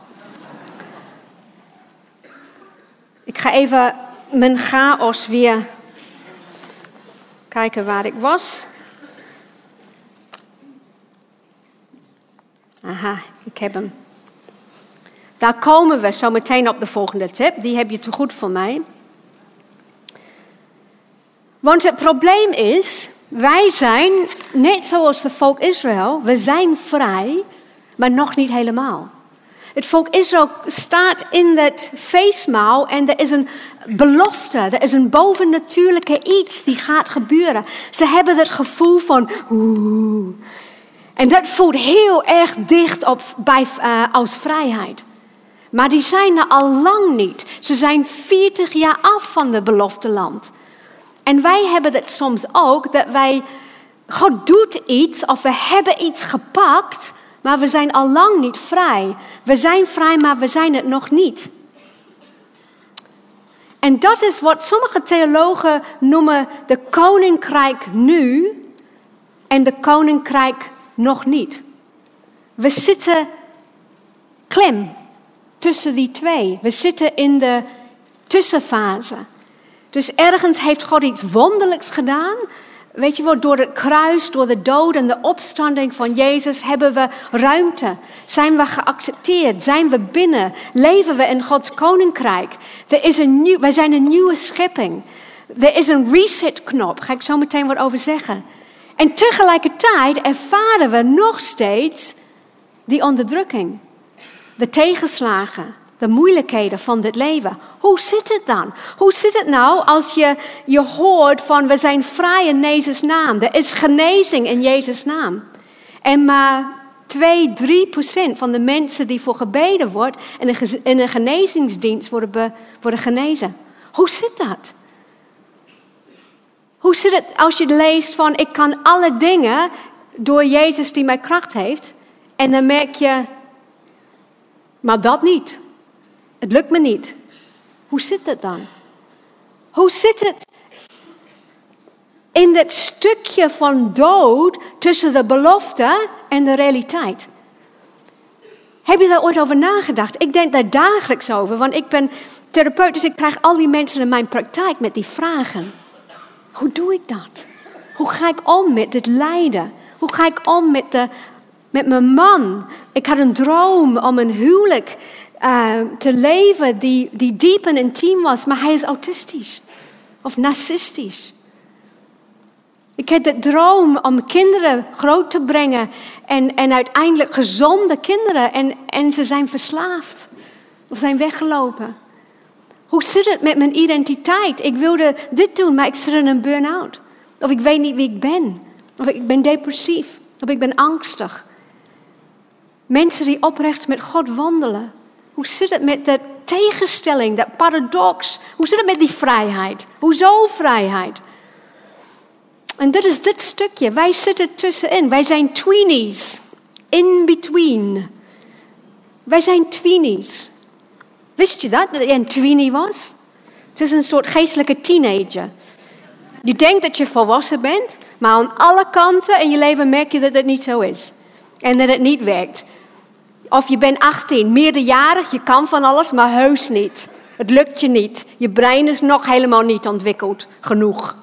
Ik ga even mijn chaos weer kijken waar ik was. Aha, ik heb hem. Daar komen we zo meteen op de volgende tip. Die heb je te goed voor mij. Want het probleem is, wij zijn, net zoals het volk Israël, we zijn vrij, maar nog niet helemaal. Het volk Israël staat in dat feestmaal en er is een belofte, er is een bovennatuurlijke iets die gaat gebeuren. Ze hebben het gevoel van. En dat voelt heel erg dicht op bij, uh, als vrijheid. Maar die zijn er al lang niet. Ze zijn 40 jaar af van het belofte land. En wij hebben het soms ook, dat wij, God doet iets of we hebben iets gepakt, maar we zijn al lang niet vrij. We zijn vrij, maar we zijn het nog niet. En dat is wat sommige theologen noemen de koninkrijk nu en de koninkrijk nog niet. We zitten klem tussen die twee. We zitten in de tussenfase. Dus ergens heeft God iets wonderlijks gedaan. Weet je wat, door het kruis, door de dood en de opstanding van Jezus hebben we ruimte. Zijn we geaccepteerd? Zijn we binnen? Leven we in Gods koninkrijk? Er is een nieuw, wij zijn een nieuwe schepping. Er is een reset-knop, ga ik zo meteen wat over zeggen. En tegelijkertijd ervaren we nog steeds die onderdrukking, de tegenslagen, de moeilijkheden van dit leven. Hoe zit het dan? Hoe zit het nou als je, je hoort van we zijn vrij in Jezus' naam. Er is genezing in Jezus' naam. En maar 2, 3 procent van de mensen die voor gebeden wordt in een, in een genezingsdienst worden, worden genezen. Hoe zit dat? Hoe zit het als je leest van ik kan alle dingen door Jezus die mij kracht heeft. En dan merk je, maar dat niet. Het lukt me niet. Hoe zit het dan? Hoe zit het in dat stukje van dood tussen de belofte en de realiteit? Heb je daar ooit over nagedacht? Ik denk daar dagelijks over, want ik ben therapeut, dus ik krijg al die mensen in mijn praktijk met die vragen. Hoe doe ik dat? Hoe ga ik om met het lijden? Hoe ga ik om met, de, met mijn man? Ik had een droom om een huwelijk uh, te leven die, die diep en intiem was, maar hij is autistisch of narcistisch. Ik heb de droom om kinderen groot te brengen en, en uiteindelijk gezonde kinderen en, en ze zijn verslaafd of zijn weggelopen. Hoe zit het met mijn identiteit? Ik wilde dit doen, maar ik zit in een burn-out. Of ik weet niet wie ik ben. Of ik ben depressief. Of ik ben angstig. Mensen die oprecht met God wandelen. Hoe zit het met de tegenstelling, dat paradox? Hoe zit het met die vrijheid? Hoezo vrijheid? En dit is dit stukje. Wij zitten tussenin. Wij zijn tweenies. In between. Wij zijn tweenies. Wist je dat? Dat je een tweenie was? Het is een soort geestelijke teenager. Je denkt dat je volwassen bent, maar aan alle kanten in je leven merk je dat het niet zo is. En dat het niet werkt. Of je bent 18, meerderjarig, je kan van alles, maar heus niet. Het lukt je niet. Je brein is nog helemaal niet ontwikkeld genoeg.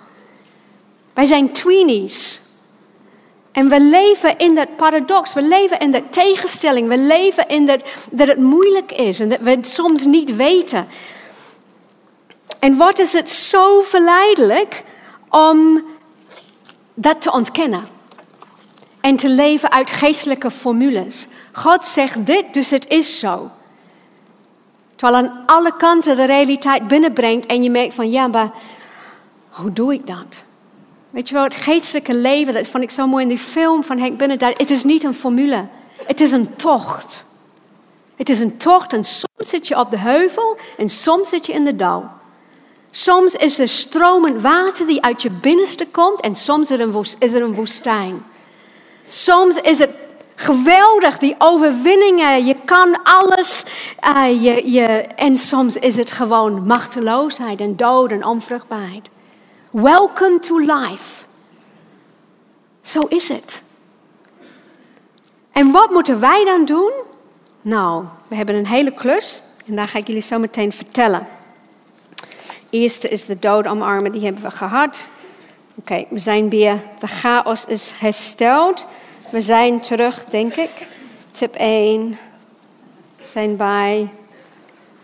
Wij zijn tweenies. En we leven in dat paradox, we leven in dat tegenstelling, we leven in dat, dat het moeilijk is en dat we het soms niet weten. En wat is het zo verleidelijk om dat te ontkennen en te leven uit geestelijke formules. God zegt dit, dus het is zo. Terwijl aan alle kanten de realiteit binnenbrengt en je merkt van ja, maar hoe doe ik dat? Weet je wel, het geestelijke leven, dat vond ik zo mooi in die film van Henk Binnen. Het is niet een formule, het is een tocht. Het is een tocht en soms zit je op de heuvel en soms zit je in de dal. Soms is er stromend water die uit je binnenste komt en soms is er een woestijn. Soms is het geweldig, die overwinningen. Je kan alles. Je, je, en soms is het gewoon machteloosheid en dood en onvruchtbaarheid. Welcome to life. Zo is het. En wat moeten wij dan doen? Nou, we hebben een hele klus en daar ga ik jullie zo meteen vertellen. Eerste is de dood omarmen, die hebben we gehad. Oké, we zijn weer, de chaos is hersteld. We zijn terug, denk ik. Tip 1. We zijn bij,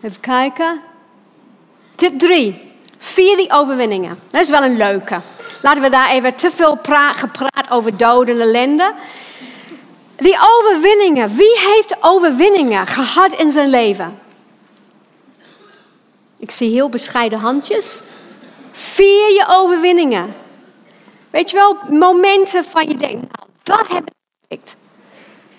even kijken. Tip 3. Vier die overwinningen. Dat is wel een leuke. Laten we daar even te veel gepraat over dood en ellende. Die overwinningen. Wie heeft overwinningen gehad in zijn leven? Ik zie heel bescheiden handjes. Vier je overwinningen. Weet je wel, momenten van je denkt, nou, dat heb.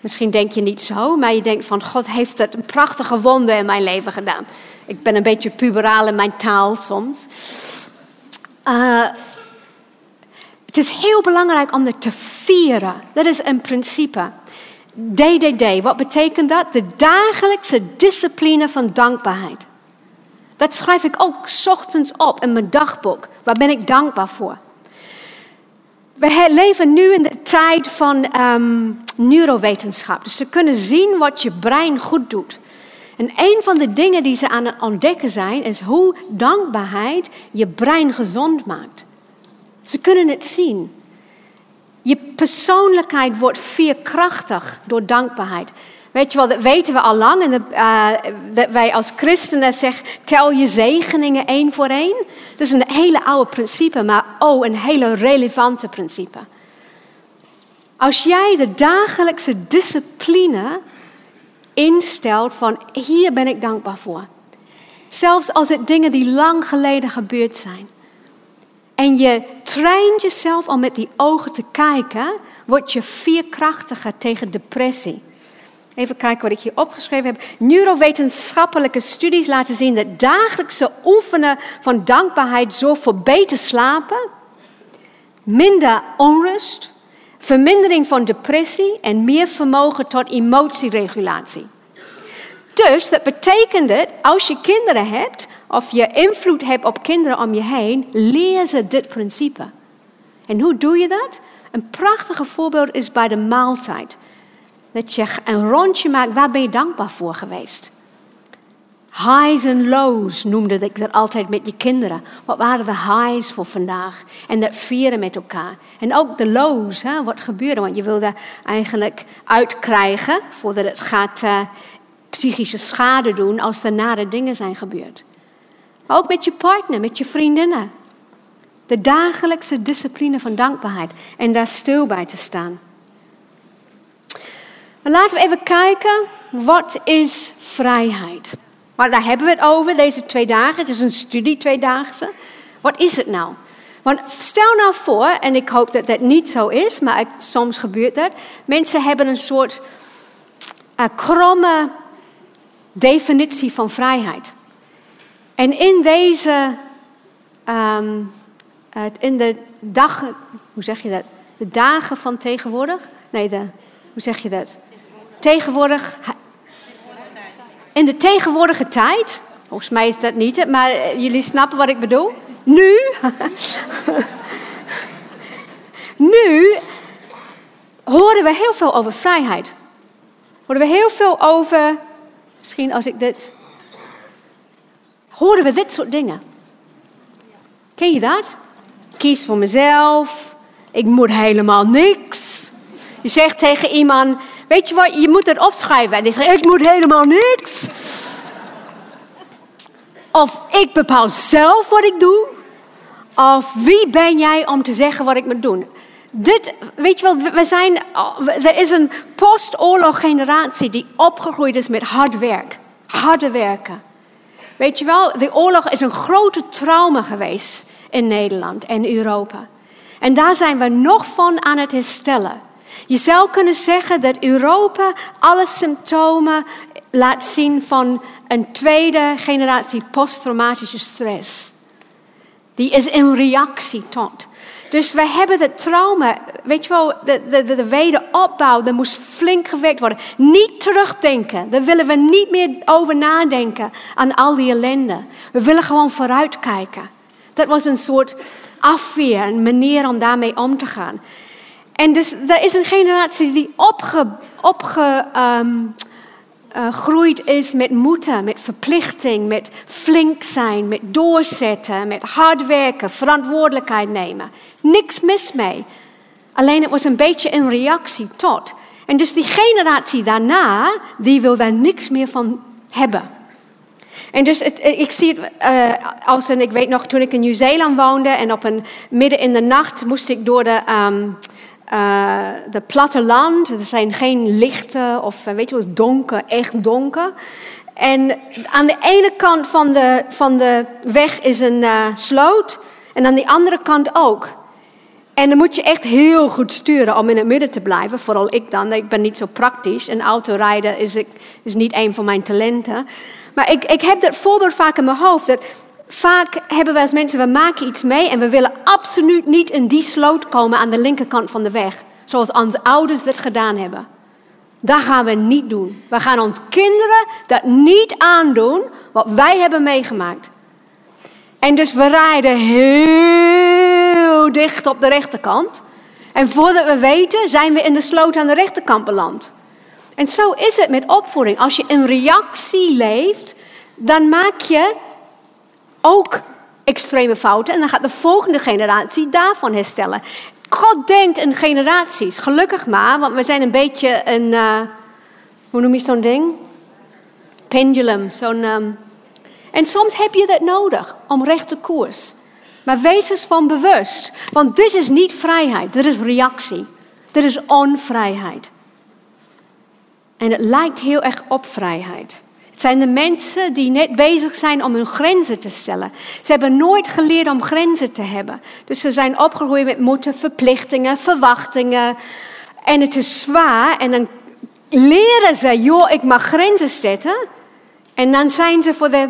Misschien denk je niet zo, maar je denkt van God heeft het een prachtige wonder in mijn leven gedaan. Ik ben een beetje puberaal in mijn taal soms. Uh, het is heel belangrijk om het te vieren. Dat is een principe. DDD, wat betekent dat? De dagelijkse discipline van dankbaarheid. Dat schrijf ik ook ochtends op in mijn dagboek. Waar ben ik dankbaar voor? We leven nu in de tijd van um, neurowetenschap. Dus ze kunnen zien wat je brein goed doet. En een van de dingen die ze aan het ontdekken zijn, is hoe dankbaarheid je brein gezond maakt. Ze kunnen het zien. Je persoonlijkheid wordt veerkrachtig door dankbaarheid. Weet je wel, dat weten we al lang. En dat wij als christenen zeggen, tel je zegeningen één voor één. Dat is een hele oude principe, maar oh, een hele relevante principe. Als jij de dagelijkse discipline instelt van hier ben ik dankbaar voor. Zelfs als het dingen die lang geleden gebeurd zijn. En je traint jezelf om met die ogen te kijken, word je veerkrachtiger tegen depressie. Even kijken wat ik hier opgeschreven heb. Neurowetenschappelijke studies laten zien dat dagelijkse oefenen van dankbaarheid zorgt voor beter slapen, minder onrust, vermindering van depressie en meer vermogen tot emotieregulatie. Dus dat betekent dat als je kinderen hebt of je invloed hebt op kinderen om je heen, leer ze dit principe. En hoe doe je dat? Een prachtige voorbeeld is bij de maaltijd. Dat je een rondje maakt, waar ben je dankbaar voor geweest? Highs en lows noemde ik dat altijd met je kinderen. Wat waren de highs voor vandaag? En dat vieren met elkaar. En ook de lows, hè, wat gebeurde. Want je wilde eigenlijk uitkrijgen voordat het gaat uh, psychische schade doen als er nare dingen zijn gebeurd. Maar ook met je partner, met je vriendinnen. De dagelijkse discipline van dankbaarheid. En daar stil bij te staan. Laten we even kijken, wat is vrijheid? Maar daar hebben we het over deze twee dagen. Het is een studie tweedaagse. Wat is het nou? Want stel nou voor, en ik hoop dat dat niet zo is, maar soms gebeurt dat. Mensen hebben een soort uh, kromme definitie van vrijheid. En in deze, um, in de dagen, hoe zeg je dat? De dagen van tegenwoordig? Nee, de, hoe zeg je dat? Tegenwoordig, in de tegenwoordige tijd, volgens mij is dat niet, maar eh, jullie snappen wat ik bedoel. Nu, [laughs] nu horen we heel veel over vrijheid. Horen we heel veel over, misschien als ik dit, horen we dit soort dingen. Ken je dat? Kies voor mezelf, ik moet helemaal niks. Je zegt tegen iemand, Weet je wat, je moet het opschrijven. En die zegt, ik moet helemaal niks. Of ik bepaal zelf wat ik doe. Of wie ben jij om te zeggen wat ik moet doen? Dit, weet je wel, we zijn, er is een postoorlog generatie die opgegroeid is met hard werk. Harde werken. Weet je wel, de oorlog is een grote trauma geweest in Nederland en Europa. En daar zijn we nog van aan het herstellen. Je zou kunnen zeggen dat Europa alle symptomen laat zien van een tweede generatie posttraumatische stress. Die is in reactie tot. Dus we hebben het trauma, weet je wel, de, de, de wederopbouw, dat moest flink gewerkt worden. Niet terugdenken, daar willen we niet meer over nadenken aan al die ellende. We willen gewoon vooruitkijken. Dat was een soort afweer, een manier om daarmee om te gaan. En dus er is een generatie die opgegroeid opge, um, uh, is met moeten, met verplichting, met flink zijn, met doorzetten, met hard werken, verantwoordelijkheid nemen. Niks mis mee. Alleen het was een beetje een reactie tot. En dus die generatie daarna, die wil daar niks meer van hebben. En dus het, ik zie het uh, als een, ik weet nog toen ik in Nieuw-Zeeland woonde en op een midden in de nacht moest ik door de, um, uh, de platteland. Er zijn geen lichten of uh, weet je wat, donker, echt donker. En aan de ene kant van de, van de weg is een sloot en aan de andere kant ook. En dan moet je echt heel goed sturen om in het midden te blijven. Vooral ik dan. Ik ben niet zo praktisch. En autorijden is, is niet een van mijn talenten. Maar ik, ik heb dat voorbeeld vaak in mijn hoofd. Dat vaak hebben we als mensen, we maken iets mee en we willen absoluut niet in die sloot komen aan de linkerkant van de weg. Zoals onze ouders dat gedaan hebben. Dat gaan we niet doen. We gaan ons kinderen dat niet aandoen wat wij hebben meegemaakt. En dus we rijden heel dicht op de rechterkant. En voordat we weten, zijn we in de sloot aan de rechterkant beland. En zo is het met opvoeding. Als je een reactie leeft, dan maak je ook extreme fouten. En dan gaat de volgende generatie daarvan herstellen. God denkt in generaties. Gelukkig maar, want we zijn een beetje een. Uh, hoe noem je zo'n ding? Pendulum. Zo'n. Um, en soms heb je dat nodig om rechte koers. Maar wees eens van bewust. Want dit is niet vrijheid, dit is reactie. Dit is onvrijheid. En het lijkt heel erg op vrijheid. Het zijn de mensen die net bezig zijn om hun grenzen te stellen. Ze hebben nooit geleerd om grenzen te hebben. Dus ze zijn opgegroeid met moeten, verplichtingen, verwachtingen. En het is zwaar. En dan leren ze, joh, ik mag grenzen zetten. En dan zijn ze voor, de,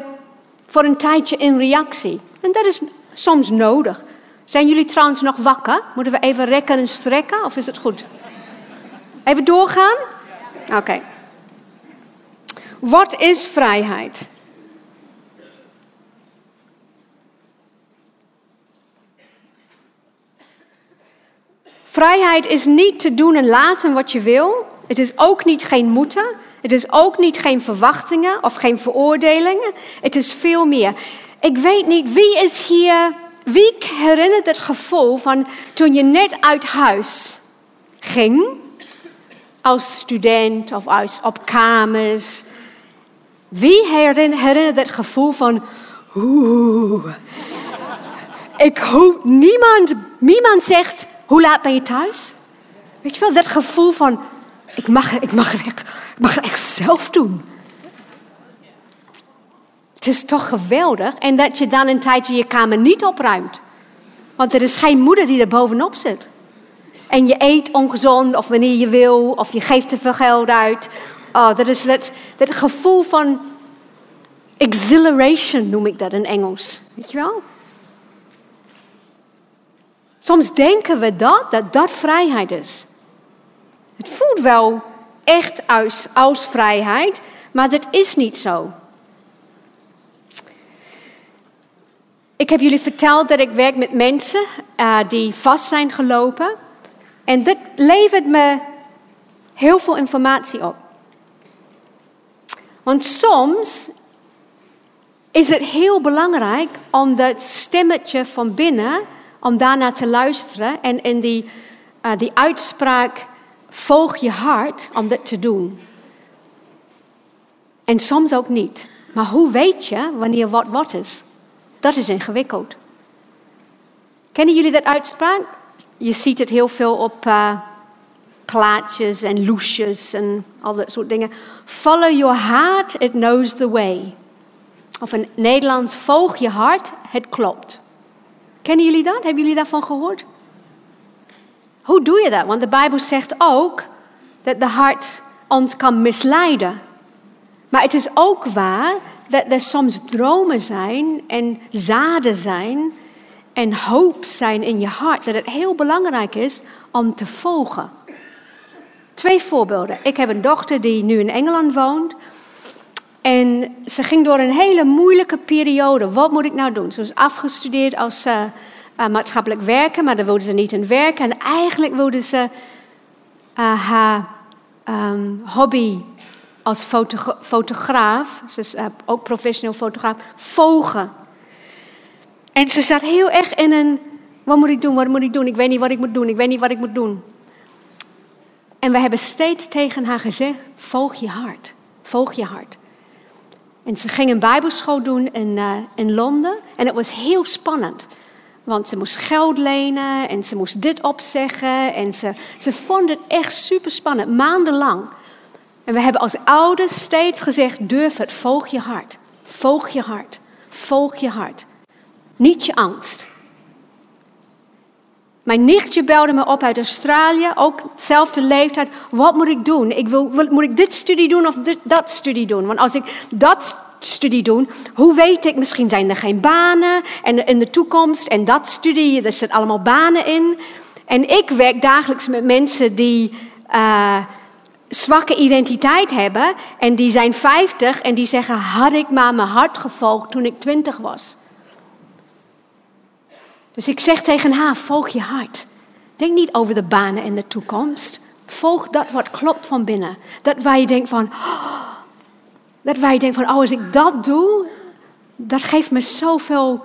voor een tijdje in reactie. En dat is soms nodig. Zijn jullie trouwens nog wakker? Moeten we even rekken en strekken of is het goed? Even doorgaan? Oké. Wat is vrijheid? Vrijheid is niet te doen en laten wat je wil. Het is ook niet geen moeten. Het is ook niet geen verwachtingen of geen veroordelingen. Het is veel meer. Ik weet niet wie is hier. Wie herinnert het gevoel van toen je net uit huis ging als student of als op kamers. Wie herinnert het gevoel van, oeh, ik hoop niemand, niemand zegt, hoe laat ben je thuis? Weet je wel, dat gevoel van, ik mag, ik mag, ik mag het echt zelf doen. Het is toch geweldig. En dat je dan een tijdje je kamer niet opruimt. Want er is geen moeder die er bovenop zit. En je eet ongezond of wanneer je wil, of je geeft te veel geld uit. Oh, dat is dat, dat gevoel van exhilaration, noem ik dat in Engels. Weet je wel? Soms denken we dat, dat dat vrijheid is. Het voelt wel echt als, als vrijheid, maar dat is niet zo. Ik heb jullie verteld dat ik werk met mensen uh, die vast zijn gelopen. En dit levert me heel veel informatie op. Want soms is het heel belangrijk om dat stemmetje van binnen, om daarnaar te luisteren en in die, uh, die uitspraak volg je hart om dat te doen. En soms ook niet. Maar hoe weet je wanneer wat wat is? Dat is ingewikkeld. Kennen jullie dat uitspraak? Je ziet het heel veel op uh, plaatjes en loesjes en al dat soort dingen. Follow your heart, it knows the way. Of in Nederlands, volg je hart, het klopt. Kennen jullie dat? Hebben jullie daarvan gehoord? Hoe doe je dat? Want de Bijbel zegt ook dat de hart ons kan misleiden. Maar het is ook waar dat er soms dromen zijn en zaden zijn en hoop zijn in je hart. Dat het heel belangrijk is om te volgen. Twee voorbeelden. Ik heb een dochter die nu in Engeland woont. En ze ging door een hele moeilijke periode. Wat moet ik nou doen? Ze was afgestudeerd als uh, uh, maatschappelijk werker, maar daar wilde ze niet in werken. En eigenlijk wilde ze uh, haar um, hobby als fotogra fotograaf, ze is ook professioneel fotograaf, volgen. En ze zat heel erg in een, wat moet ik doen, wat moet ik doen? Ik weet niet wat ik moet doen, ik weet niet wat ik moet doen. En we hebben steeds tegen haar gezegd, volg je hart, volg je hart. En ze ging een bijbelschool doen in, uh, in Londen. En het was heel spannend. Want ze moest geld lenen en ze moest dit opzeggen. En ze, ze vond het echt super spannend, maandenlang. En we hebben als ouders steeds gezegd, durf het, volg je hart. Volg je hart, volg je hart. Niet je angst. Mijn nichtje belde me op uit Australië, ook dezelfde leeftijd. Wat moet ik doen? Ik wil, moet ik dit studie doen of dit, dat studie doen? Want als ik dat studie doe, hoe weet ik? Misschien zijn er geen banen en in de toekomst. En dat studie, er zitten allemaal banen in. En ik werk dagelijks met mensen die uh, zwakke identiteit hebben. En die zijn 50 en die zeggen, had ik maar mijn hart gevolgd toen ik 20 was. Dus ik zeg tegen haar, volg je hart. Denk niet over de banen in de toekomst. Volg dat wat klopt van binnen. Dat waar je denkt van, [gasps] dat waar je denkt van, oh, als ik dat doe, dat geeft me zoveel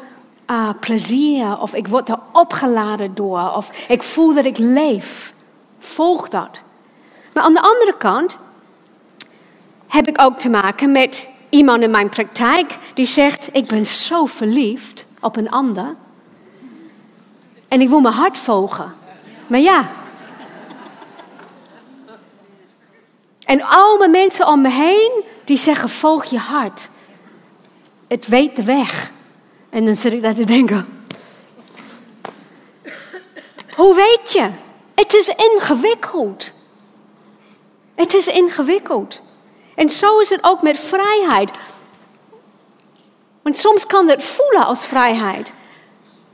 uh, plezier. Of ik word er opgeladen door. Of ik voel dat ik leef. Volg dat. Maar aan de andere kant heb ik ook te maken met iemand in mijn praktijk die zegt, ik ben zo verliefd op een ander. En ik wil mijn hart volgen. Maar ja. En al mijn mensen om me heen, die zeggen, volg je hart. Het weet de weg. En dan zit ik daar te denken. Hoe weet je? Het is ingewikkeld. Het is ingewikkeld. En zo is het ook met vrijheid. Want soms kan het voelen als vrijheid.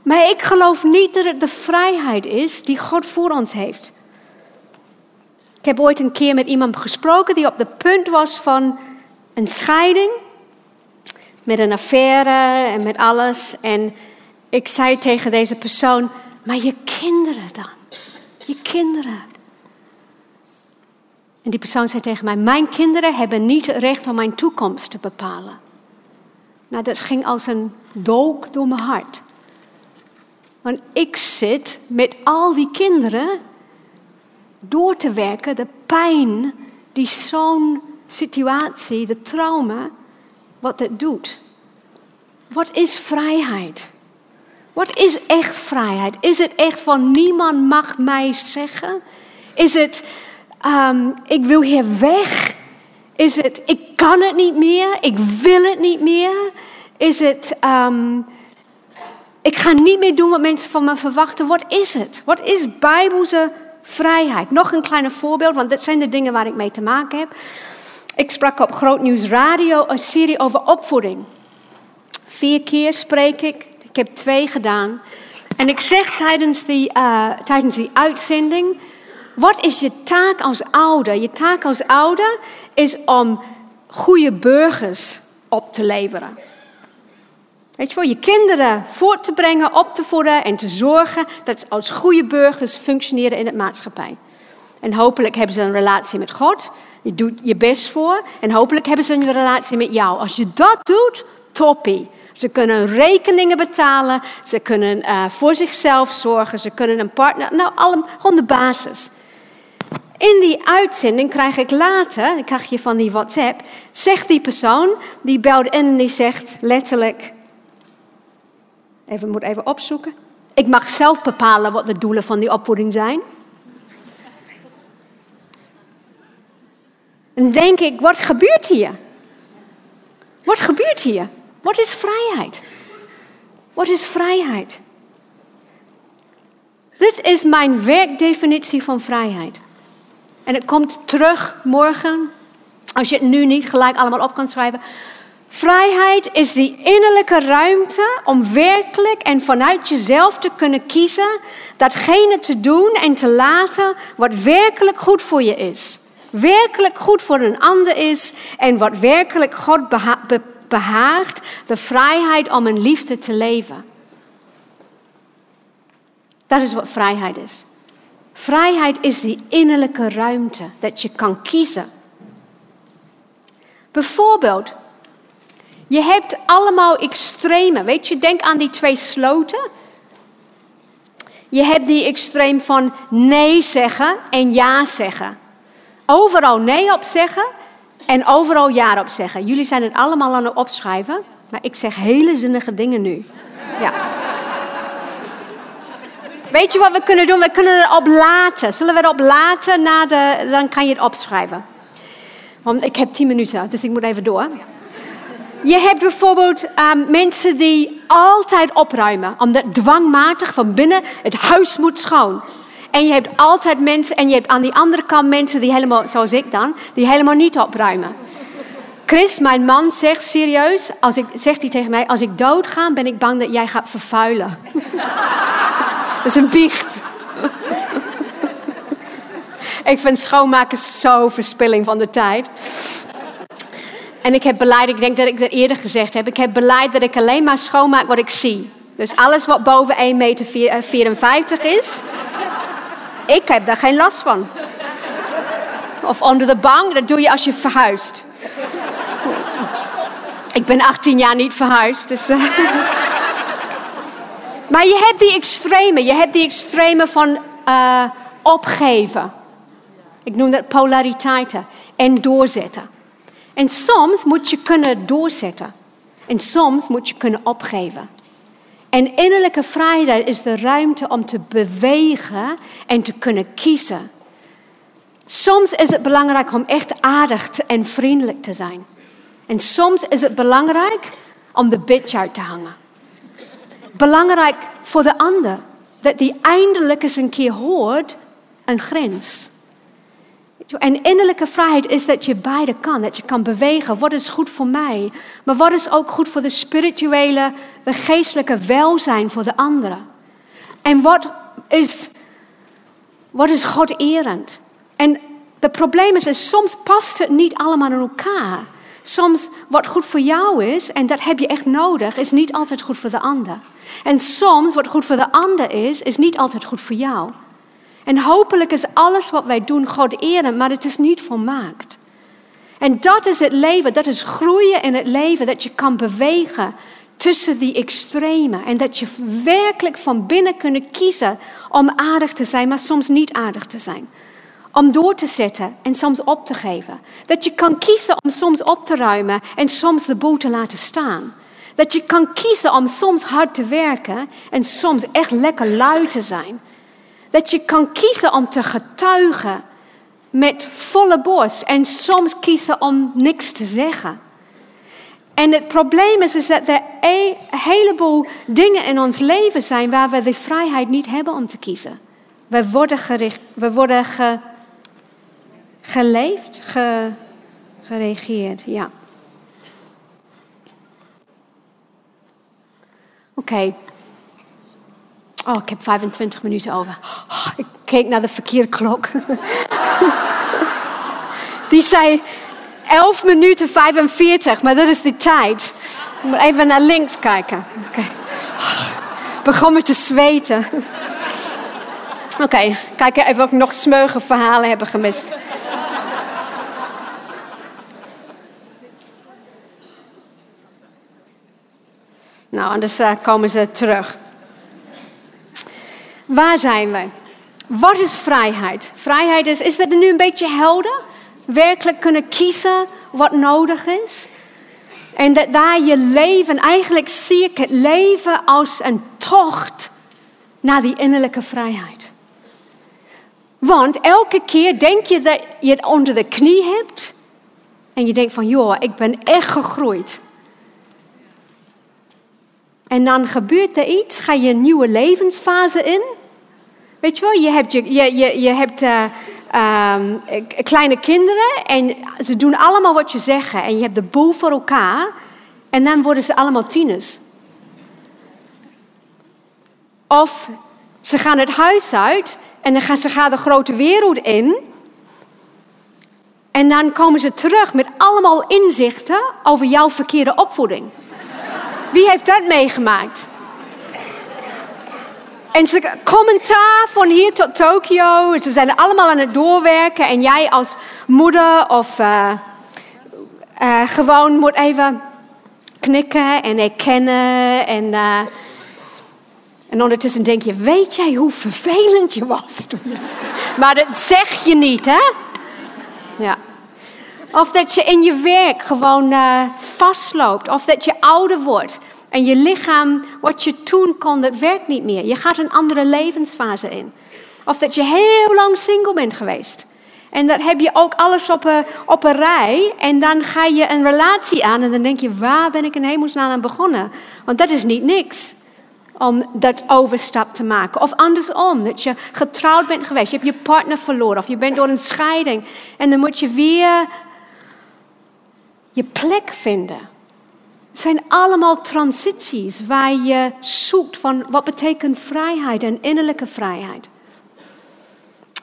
Maar ik geloof niet dat het de vrijheid is die God voor ons heeft. Ik heb ooit een keer met iemand gesproken die op de punt was van een scheiding. Met een affaire en met alles. En ik zei tegen deze persoon, maar je kinderen dan? Je kinderen. En die persoon zei tegen mij, mijn kinderen hebben niet recht om mijn toekomst te bepalen. Nou, dat ging als een dolk door mijn hart. Want ik zit met al die kinderen door te werken, de pijn die zo'n situatie, de trauma, wat het doet. Wat is vrijheid? Wat is echt vrijheid? Is het echt van niemand mag mij zeggen? Is het um, ik wil hier weg? Is het ik kan het niet meer? Ik wil het niet meer? Is het um, ik ga niet meer doen wat mensen van me verwachten. Wat is het? Wat is bijbelse vrijheid? Nog een klein voorbeeld, want dit zijn de dingen waar ik mee te maken heb. Ik sprak op Groot Nieuws Radio een serie over opvoeding. Vier keer spreek ik. Ik heb twee gedaan. En ik zeg tijdens die, uh, tijdens die uitzending: wat is je taak als ouder? Je taak als ouder is om goede burgers op te leveren. Weet je je kinderen voort te brengen, op te voeden en te zorgen dat ze als goede burgers functioneren in het maatschappij. En hopelijk hebben ze een relatie met God. Je doet je best voor. En hopelijk hebben ze een relatie met jou. Als je dat doet, toppie. Ze kunnen rekeningen betalen. Ze kunnen uh, voor zichzelf zorgen. Ze kunnen een partner. Nou, allemaal gewoon de basis. In die uitzending krijg ik later, ik krijg je van die WhatsApp, zegt die persoon, die belt in en die zegt letterlijk, Even, moet even opzoeken. Ik mag zelf bepalen wat de doelen van die opvoeding zijn. En denk ik, wat gebeurt hier? Wat gebeurt hier? Wat is vrijheid? Wat is vrijheid? Dit is mijn werkdefinitie van vrijheid. En het komt terug morgen, als je het nu niet gelijk allemaal op kan schrijven. Vrijheid is die innerlijke ruimte om werkelijk en vanuit jezelf te kunnen kiezen datgene te doen en te laten wat werkelijk goed voor je is. werkelijk goed voor een ander is en wat werkelijk God behaagt, de vrijheid om een liefde te leven. Dat is wat vrijheid is. Vrijheid is die innerlijke ruimte dat je kan kiezen. Bijvoorbeeld, je hebt allemaal extreme. Weet je, denk aan die twee sloten. Je hebt die extreem van nee zeggen en ja zeggen. Overal nee op zeggen en overal ja op zeggen. Jullie zijn het allemaal aan het opschrijven, maar ik zeg hele zinnige dingen nu. Ja. Weet je wat we kunnen doen? We kunnen het op laten. Zullen we het op laten? Na de, dan kan je het opschrijven. Want ik heb tien minuten, dus ik moet even door. Je hebt bijvoorbeeld um, mensen die altijd opruimen, omdat dwangmatig van binnen het huis moet schoon. En je hebt altijd mensen, en je hebt aan die andere kant mensen die helemaal, zoals ik dan, die helemaal niet opruimen. Chris, mijn man, zegt serieus, als ik, zegt hij tegen mij, als ik doodga, ben ik bang dat jij gaat vervuilen. [laughs] Dat is een biecht. ik vind schoonmaken zo verspilling van de tijd. En ik heb beleid, ik denk dat ik dat eerder gezegd heb, ik heb beleid dat ik alleen maar schoonmaak wat ik zie. Dus alles wat boven 1,54 meter is, ik heb daar geen last van. Of onder de bank, dat doe je als je verhuist. Ik ben 18 jaar niet verhuisd, dus... Uh... [laughs] maar je hebt die extreme, je hebt die extreme van uh, opgeven. Ik noem dat polariteiten. En doorzetten. En soms moet je kunnen doorzetten. En soms moet je kunnen opgeven. En innerlijke vrijheid is de ruimte om te bewegen en te kunnen kiezen. Soms is het belangrijk om echt aardig en vriendelijk te zijn. En soms is het belangrijk om de bitch uit te hangen. Belangrijk voor de ander. Dat die eindelijk eens een keer hoort een grens. En innerlijke vrijheid is dat je beide kan. Dat je kan bewegen. Wat is goed voor mij? Maar wat is ook goed voor de spirituele, de geestelijke welzijn voor de anderen? En wat is, wat is God erend? En het probleem is, is, soms past het niet allemaal in elkaar. Soms wat goed voor jou is, en dat heb je echt nodig, is niet altijd goed voor de ander. En soms wat goed voor de ander is, is niet altijd goed voor jou. En hopelijk is alles wat wij doen God eren, maar het is niet volmaakt. En dat is het leven, dat is groeien in het leven, dat je kan bewegen tussen die extremen. En dat je werkelijk van binnen kunt kiezen om aardig te zijn, maar soms niet aardig te zijn. Om door te zetten en soms op te geven. Dat je kan kiezen om soms op te ruimen en soms de boel te laten staan. Dat je kan kiezen om soms hard te werken en soms echt lekker lui te zijn. Dat je kan kiezen om te getuigen met volle borst en soms kiezen om niks te zeggen. En het probleem is, is dat er een heleboel dingen in ons leven zijn waar we de vrijheid niet hebben om te kiezen. We worden, gericht, we worden ge, geleefd, ge, geregeerd, ja. Oké, Oh, ik heb 25 minuten over. Oh, ik keek naar de verkeerde klok. [laughs] Die zei 11 minuten 45, maar dat is de tijd. Moet even naar links kijken. Okay. Oh, begon me te zweten. Oké, kijken even of ik nog smeuige verhalen hebben gemist. Nou, anders uh, komen ze terug. Waar zijn we? Wat is vrijheid? Vrijheid is, is dat nu een beetje helder? Werkelijk kunnen kiezen wat nodig is? En dat daar je leven, eigenlijk zie ik het leven als een tocht naar die innerlijke vrijheid. Want elke keer denk je dat je het onder de knie hebt. En je denkt van, joh, ik ben echt gegroeid. En dan gebeurt er iets, ga je een nieuwe levensfase in. Weet je wel, je hebt, je, je, je, je hebt uh, um, kleine kinderen en ze doen allemaal wat je zegt. En je hebt de boel voor elkaar en dan worden ze allemaal tieners. Of ze gaan het huis uit en dan gaan ze gaan de grote wereld in. En dan komen ze terug met allemaal inzichten over jouw verkeerde opvoeding. Wie heeft dat meegemaakt? En ze commentaar van hier tot Tokio. Ze zijn allemaal aan het doorwerken. En jij als moeder of uh, uh, gewoon moet even knikken en erkennen. En, uh, en ondertussen denk je, weet jij hoe vervelend je was toen? [laughs] maar dat zeg je niet, hè? Ja. Of dat je in je werk gewoon vastloopt. Of dat je ouder wordt. En je lichaam, wat je toen kon, dat werkt niet meer. Je gaat een andere levensfase in. Of dat je heel lang single bent geweest. En dan heb je ook alles op een, op een rij. En dan ga je een relatie aan. En dan denk je, waar ben ik in hemelsnaam aan begonnen? Want dat is niet niks. Om dat overstap te maken. Of andersom, dat je getrouwd bent geweest. Je hebt je partner verloren. Of je bent door een scheiding. En dan moet je weer je plek vinden. Zijn allemaal transities waar je zoekt van wat betekent vrijheid en innerlijke vrijheid.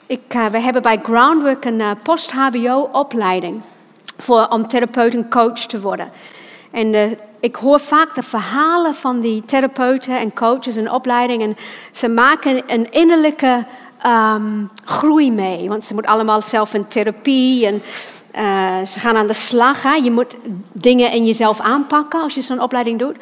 Ik, uh, we hebben bij Groundwork een uh, post-HBO-opleiding voor, om therapeut en coach te worden. En uh, ik hoor vaak de verhalen van die therapeuten en coaches en opleidingen. Ze maken een innerlijke um, groei mee. Want ze moeten allemaal zelf in therapie en uh, ze gaan aan de slag. Hè? Je moet dingen in jezelf aanpakken als je zo'n opleiding doet.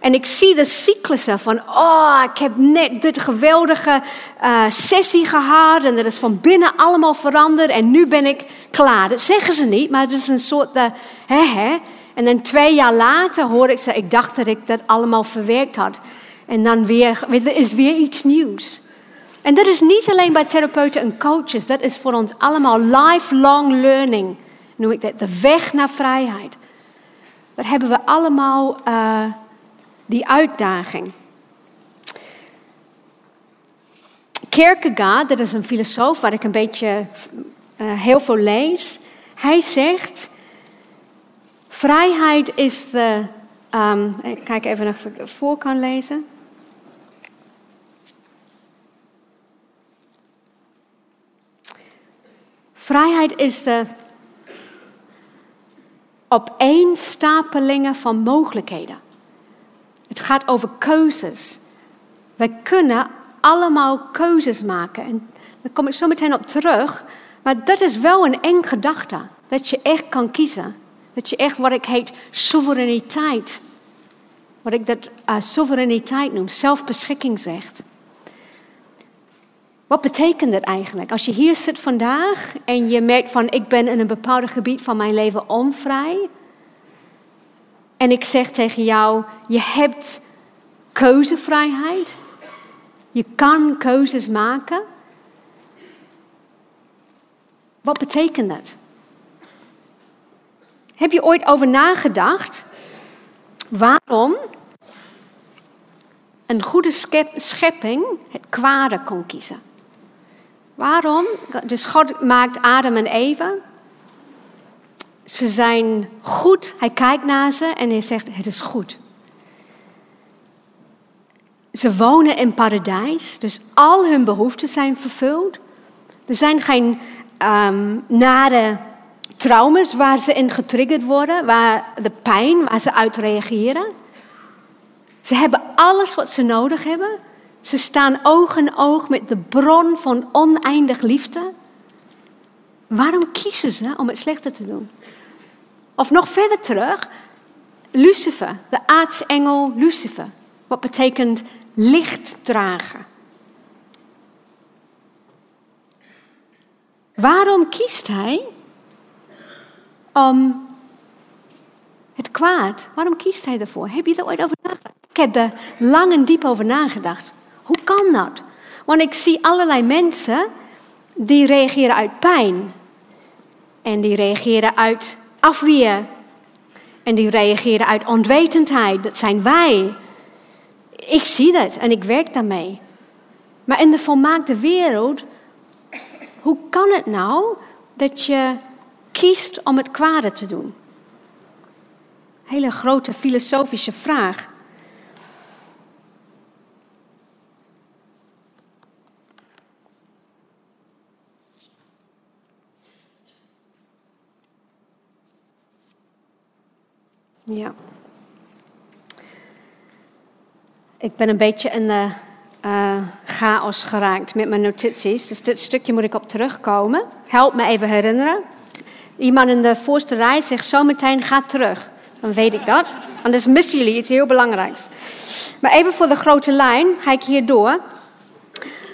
En ik zie de cyclussen van, oh, ik heb net dit geweldige uh, sessie gehad en dat is van binnen allemaal veranderd en nu ben ik klaar. Dat zeggen ze niet, maar het is een soort, uh, hè, hè. En dan twee jaar later hoor ik ze, ik dacht dat ik dat allemaal verwerkt had. En dan weer, er is weer iets nieuws. En dat is niet alleen bij therapeuten en coaches, dat is voor ons allemaal lifelong learning noem ik dat, de weg naar vrijheid. Daar hebben we allemaal uh, die uitdaging. Kierkegaard, dat is een filosoof waar ik een beetje uh, heel veel lees. Hij zegt, vrijheid is de... Um, ik kijk even of ik voor kan lezen. Vrijheid is de opeenstapelingen van mogelijkheden. Het gaat over keuzes. Wij kunnen allemaal keuzes maken. En daar kom ik zo meteen op terug. Maar dat is wel een eng gedachte. Dat je echt kan kiezen. Dat je echt wat ik heet soevereiniteit. Wat ik dat uh, soevereiniteit noem, zelfbeschikkingsrecht. Wat betekent dat eigenlijk? Als je hier zit vandaag en je merkt van ik ben in een bepaald gebied van mijn leven onvrij. En ik zeg tegen jou, je hebt keuzevrijheid. Je kan keuzes maken. Wat betekent dat? Heb je ooit over nagedacht waarom een goede schepping het kwade kon kiezen? Waarom? Dus God maakt Adam en Eva. Ze zijn goed. Hij kijkt naar ze en hij zegt: Het is goed. Ze wonen in paradijs, dus al hun behoeften zijn vervuld. Er zijn geen um, nare trauma's waar ze in getriggerd worden, waar de pijn, waar ze uit reageren. Ze hebben alles wat ze nodig hebben. Ze staan oog in oog met de bron van oneindig liefde. Waarom kiezen ze om het slechte te doen? Of nog verder terug, Lucifer, de aartsengel Lucifer. Wat betekent licht dragen. Waarom kiest hij om het kwaad? Waarom kiest hij ervoor? Heb je er ooit over nagedacht? Ik heb er lang en diep over nagedacht. Hoe kan dat? Want ik zie allerlei mensen die reageren uit pijn. En die reageren uit afweer. En die reageren uit onwetendheid. Dat zijn wij. Ik zie dat en ik werk daarmee. Maar in de volmaakte wereld, hoe kan het nou dat je kiest om het kwade te doen? Hele grote filosofische vraag. Ja. Ik ben een beetje in de uh, chaos geraakt met mijn notities. Dus dit stukje moet ik op terugkomen. Help me even herinneren. Iemand in de voorste rij zegt zometeen ga terug. Dan weet ik dat. Anders missen jullie iets heel belangrijks. Maar even voor de grote lijn ga ik hier door.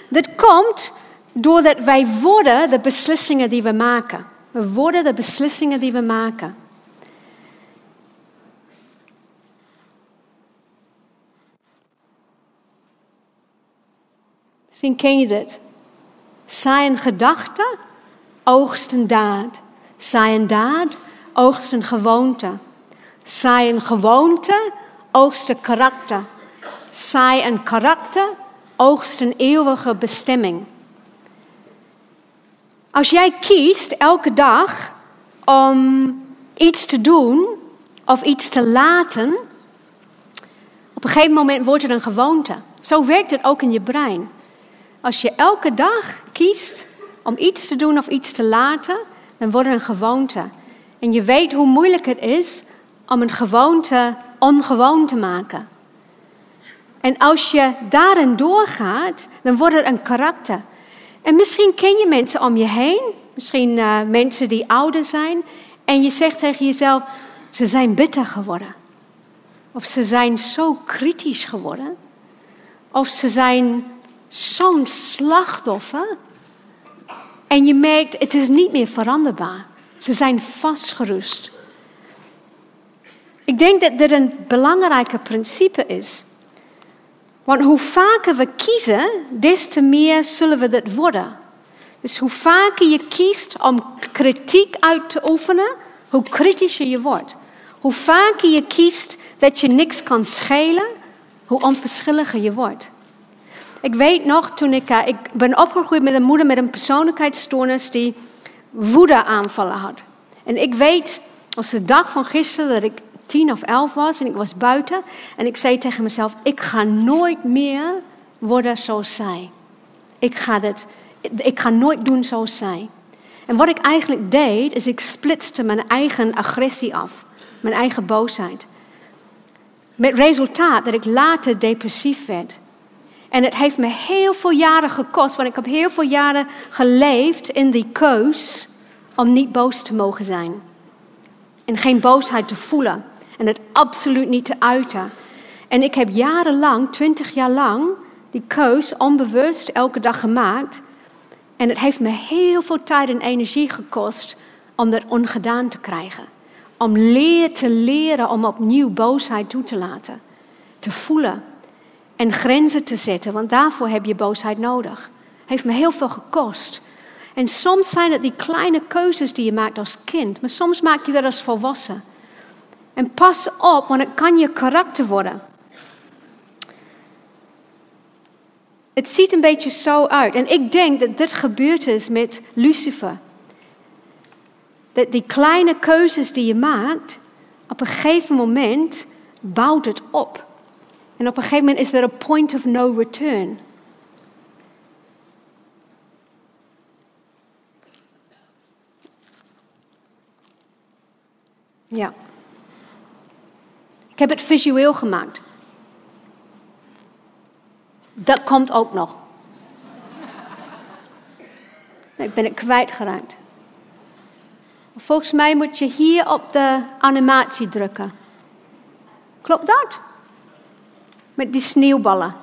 Dit komt doordat wij worden de beslissingen die we maken. We worden de beslissingen die we maken. Misschien ken je dit. Zij een gedachte, oogst een daad. Zij een daad, oogst een gewoonte. Zij een gewoonte, oogst een karakter. Zij een karakter, oogst een eeuwige bestemming. Als jij kiest elke dag om iets te doen of iets te laten, op een gegeven moment wordt het een gewoonte. Zo werkt het ook in je brein. Als je elke dag kiest om iets te doen of iets te laten, dan wordt het een gewoonte. En je weet hoe moeilijk het is om een gewoonte ongewoon te maken. En als je daarin doorgaat, dan wordt het een karakter. En misschien ken je mensen om je heen, misschien uh, mensen die ouder zijn, en je zegt tegen jezelf, ze zijn bitter geworden. Of ze zijn zo kritisch geworden. Of ze zijn zo'n slachtoffer. En je merkt, het is niet meer veranderbaar. Ze zijn vastgerust. Ik denk dat dit een belangrijke principe is. Want hoe vaker we kiezen, des te meer zullen we dit worden. Dus hoe vaker je kiest om kritiek uit te oefenen, hoe kritischer je wordt. Hoe vaker je kiest dat je niks kan schelen, hoe onverschilliger je wordt. Ik weet nog, toen ik, uh, ik ben opgegroeid met een moeder met een persoonlijkheidsstoornis die woedeaanvallen had. En ik weet, als de dag van gisteren, dat ik tien of elf was en ik was buiten. En ik zei tegen mezelf, ik ga nooit meer worden zoals zij. Ik ga, dit, ik ga nooit doen zoals zij. En wat ik eigenlijk deed, is ik splitste mijn eigen agressie af. Mijn eigen boosheid. Met resultaat dat ik later depressief werd. En het heeft me heel veel jaren gekost, want ik heb heel veel jaren geleefd in die keus om niet boos te mogen zijn. En geen boosheid te voelen en het absoluut niet te uiten. En ik heb jarenlang, twintig jaar lang, die keus onbewust elke dag gemaakt. En het heeft me heel veel tijd en energie gekost om dat ongedaan te krijgen. Om leer te leren om opnieuw boosheid toe te laten. Te voelen en grenzen te zetten, want daarvoor heb je boosheid nodig. Heeft me heel veel gekost. En soms zijn het die kleine keuzes die je maakt als kind, maar soms maak je dat als volwassen. En pas op, want het kan je karakter worden. Het ziet een beetje zo uit. En ik denk dat dit gebeurd is met Lucifer. Dat die kleine keuzes die je maakt, op een gegeven moment bouwt het op. En op een gegeven moment is er een point of no return. Ja. Ik heb het visueel gemaakt. Dat komt ook nog. Ik ben het kwijtgeraakt. Volgens mij moet je hier op de animatie drukken. Klopt dat? Met die sneeuwballen.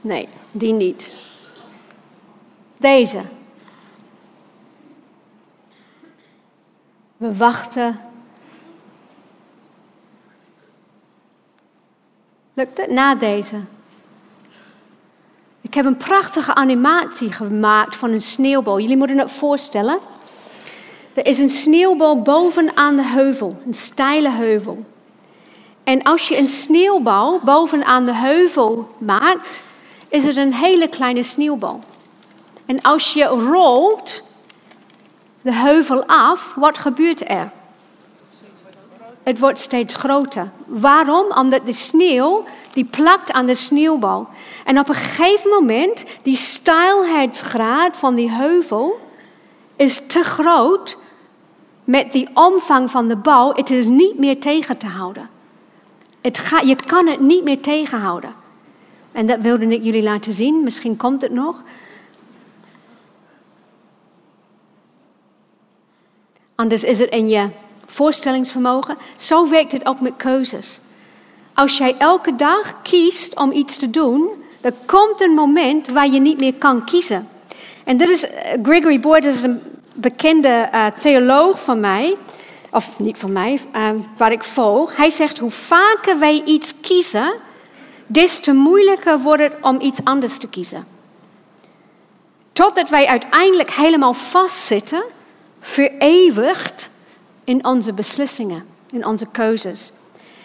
Nee, die niet. Deze. We wachten Lukt het? Na deze. Ik heb een prachtige animatie gemaakt van een sneeuwbal. Jullie moeten het voorstellen. Er is een sneeuwbal bovenaan de heuvel, een steile heuvel. En als je een sneeuwbal bovenaan de heuvel maakt, is het een hele kleine sneeuwbal. En als je rolt de heuvel af, wat gebeurt er? het wordt steeds groter. Waarom? Omdat de sneeuw, die plakt aan de sneeuwbal. En op een gegeven moment, die steilheidsgraad van die heuvel is te groot met die omvang van de bouw. Het is niet meer tegen te houden. Het ga, je kan het niet meer tegenhouden. En dat wilde ik jullie laten zien. Misschien komt het nog. Anders is het in je voorstellingsvermogen. Zo werkt het ook met keuzes. Als jij elke dag kiest om iets te doen, dan komt een moment waar je niet meer kan kiezen. En dit is eh, Gregory Boyd, dat is een bekende uh, theoloog van mij, of niet van mij, uh, waar ik volg. Hij zegt: hoe vaker wij iets kiezen, des te moeilijker wordt het om iets anders te kiezen. Totdat wij uiteindelijk helemaal vastzitten, vereeuwigd in onze beslissingen, in onze keuzes.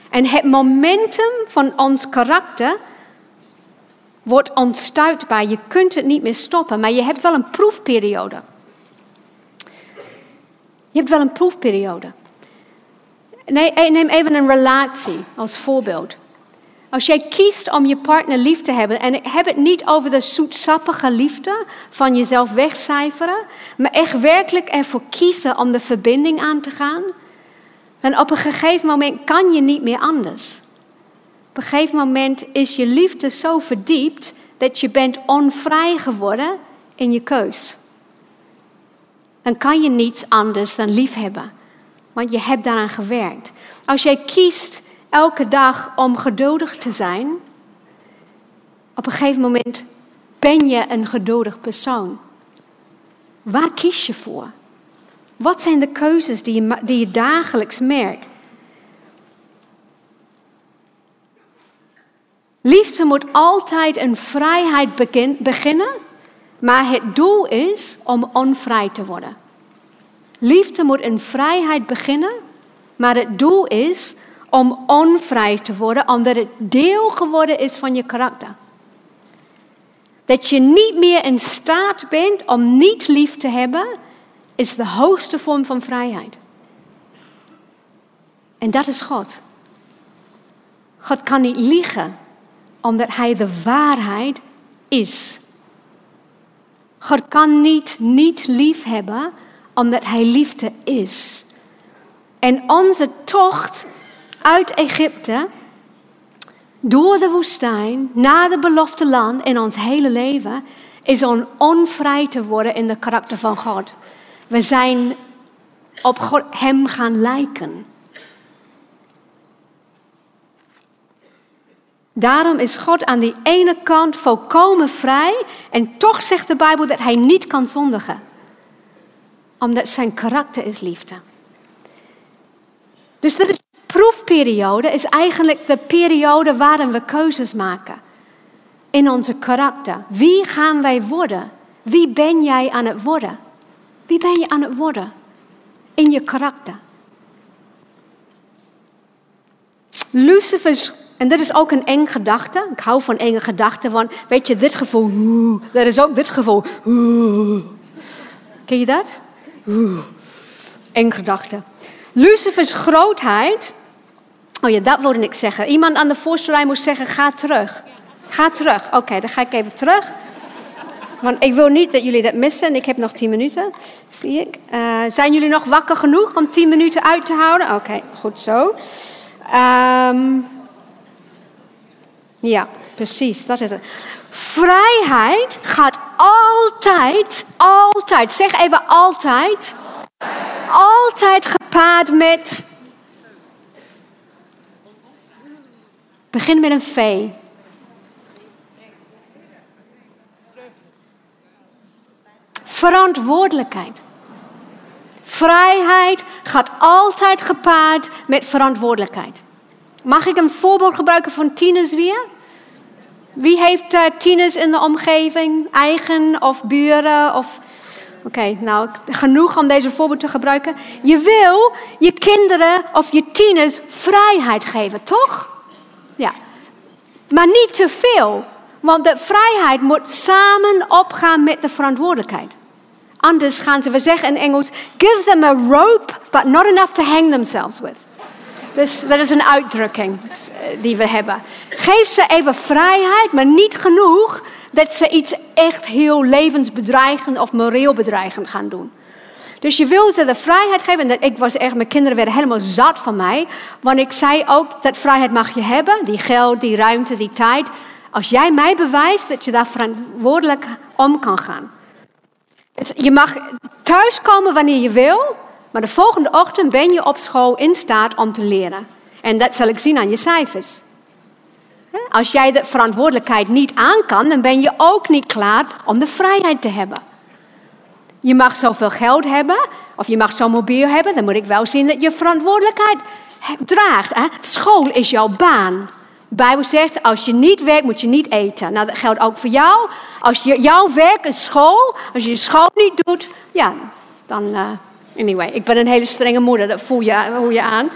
En het momentum van ons karakter wordt onstuitbaar. Je kunt het niet meer stoppen, maar je hebt wel een proefperiode. Je hebt wel een proefperiode. Nee, neem even een relatie als voorbeeld. Als jij kiest om je partner lief te hebben, en ik heb het niet over de zoetsappige liefde van jezelf wegcijferen, maar echt werkelijk ervoor kiezen om de verbinding aan te gaan, dan op een gegeven moment kan je niet meer anders. Op een gegeven moment is je liefde zo verdiept dat je bent onvrij geworden in je keus. Dan kan je niets anders dan liefhebben, want je hebt daaraan gewerkt. Als jij kiest elke dag om geduldig te zijn, op een gegeven moment ben je een geduldig persoon. Waar kies je voor? Wat zijn de keuzes die je, die je dagelijks merkt? Liefde moet altijd een vrijheid beginnen, maar het doel is om onvrij te worden. Liefde moet een vrijheid beginnen, maar het doel is om onvrij te worden, omdat het deel geworden is van je karakter. Dat je niet meer in staat bent om niet lief te hebben, is de hoogste vorm van vrijheid. En dat is God. God kan niet liegen, omdat Hij de waarheid is. God kan niet niet lief hebben, omdat Hij liefde is. En onze tocht uit Egypte, door de woestijn, naar de belofte land in ons hele leven, is om onvrij te worden in de karakter van God. We zijn op God, Hem gaan lijken. Daarom is God aan die ene kant volkomen vrij en toch zegt de Bijbel dat Hij niet kan zondigen. Omdat zijn karakter is liefde. Dus is proefperiode is eigenlijk de periode waarin we keuzes maken. In onze karakter. Wie gaan wij worden? Wie ben jij aan het worden? Wie ben je aan het worden? In je karakter. Lucifer's, en dat is ook een eng gedachte. Ik hou van enge gedachten, want weet je, dit gevoel, dat is ook dit gevoel. Ken je dat? Eng gedachte. Lucifer's grootheid Oh ja, dat wilde ik zeggen. Iemand aan de voorste rij moest zeggen, ga terug. Ga terug. Oké, dan ga ik even terug. Want ik wil niet dat jullie dat missen. En ik heb nog tien minuten, zie ik. Uh, zijn jullie nog wakker genoeg om tien minuten uit te houden? Oké, goed zo. Um, ja, precies, dat is het. Vrijheid gaat altijd, altijd, zeg even altijd, altijd gepaard met Begin met een V. Verantwoordelijkheid. Vrijheid gaat altijd gepaard met verantwoordelijkheid. Mag ik een voorbeeld gebruiken van tieners weer? Wie heeft uh, tieners in de omgeving? Eigen of buren? Of... Oké, nou, genoeg om deze voorbeeld te gebruiken. Je wil je kinderen of je tieners vrijheid geven, toch? Ja. Maar niet te veel. Want de vrijheid moet samen opgaan met de verantwoordelijkheid. Anders gaan ze, we zeggen in Engels, give them a rope, but not enough to hang themselves with. Dus dat is een uitdrukking eh, die we hebben. Geef ze even vrijheid, maar niet genoeg dat ze iets echt heel levensbedreigend of moreel bedreigend gaan doen. Dus je wil ze de vrijheid geven. En ik was echt, mijn kinderen werden helemaal zat van mij. Want ik zei ook, dat vrijheid mag je hebben. Die geld, die ruimte, die tijd. Als jij mij bewijst dat je daar verantwoordelijk om kan gaan. Dus je mag thuiskomen wanneer je wil. Maar de volgende ochtend ben je op school in staat om te leren. En dat zal ik zien aan je cijfers. Als jij de verantwoordelijkheid niet aan kan, dan ben je ook niet klaar om de vrijheid te hebben. Je mag zoveel geld hebben, of je mag zo'n mobiel hebben, dan moet ik wel zien dat je verantwoordelijkheid draagt. School is jouw baan. De Bijbel zegt, als je niet werkt, moet je niet eten. Nou, dat geldt ook voor jou. Als je, jouw werk is school, als je je school niet doet, ja, dan... Uh, anyway, ik ben een hele strenge moeder, dat voel je, voel je aan.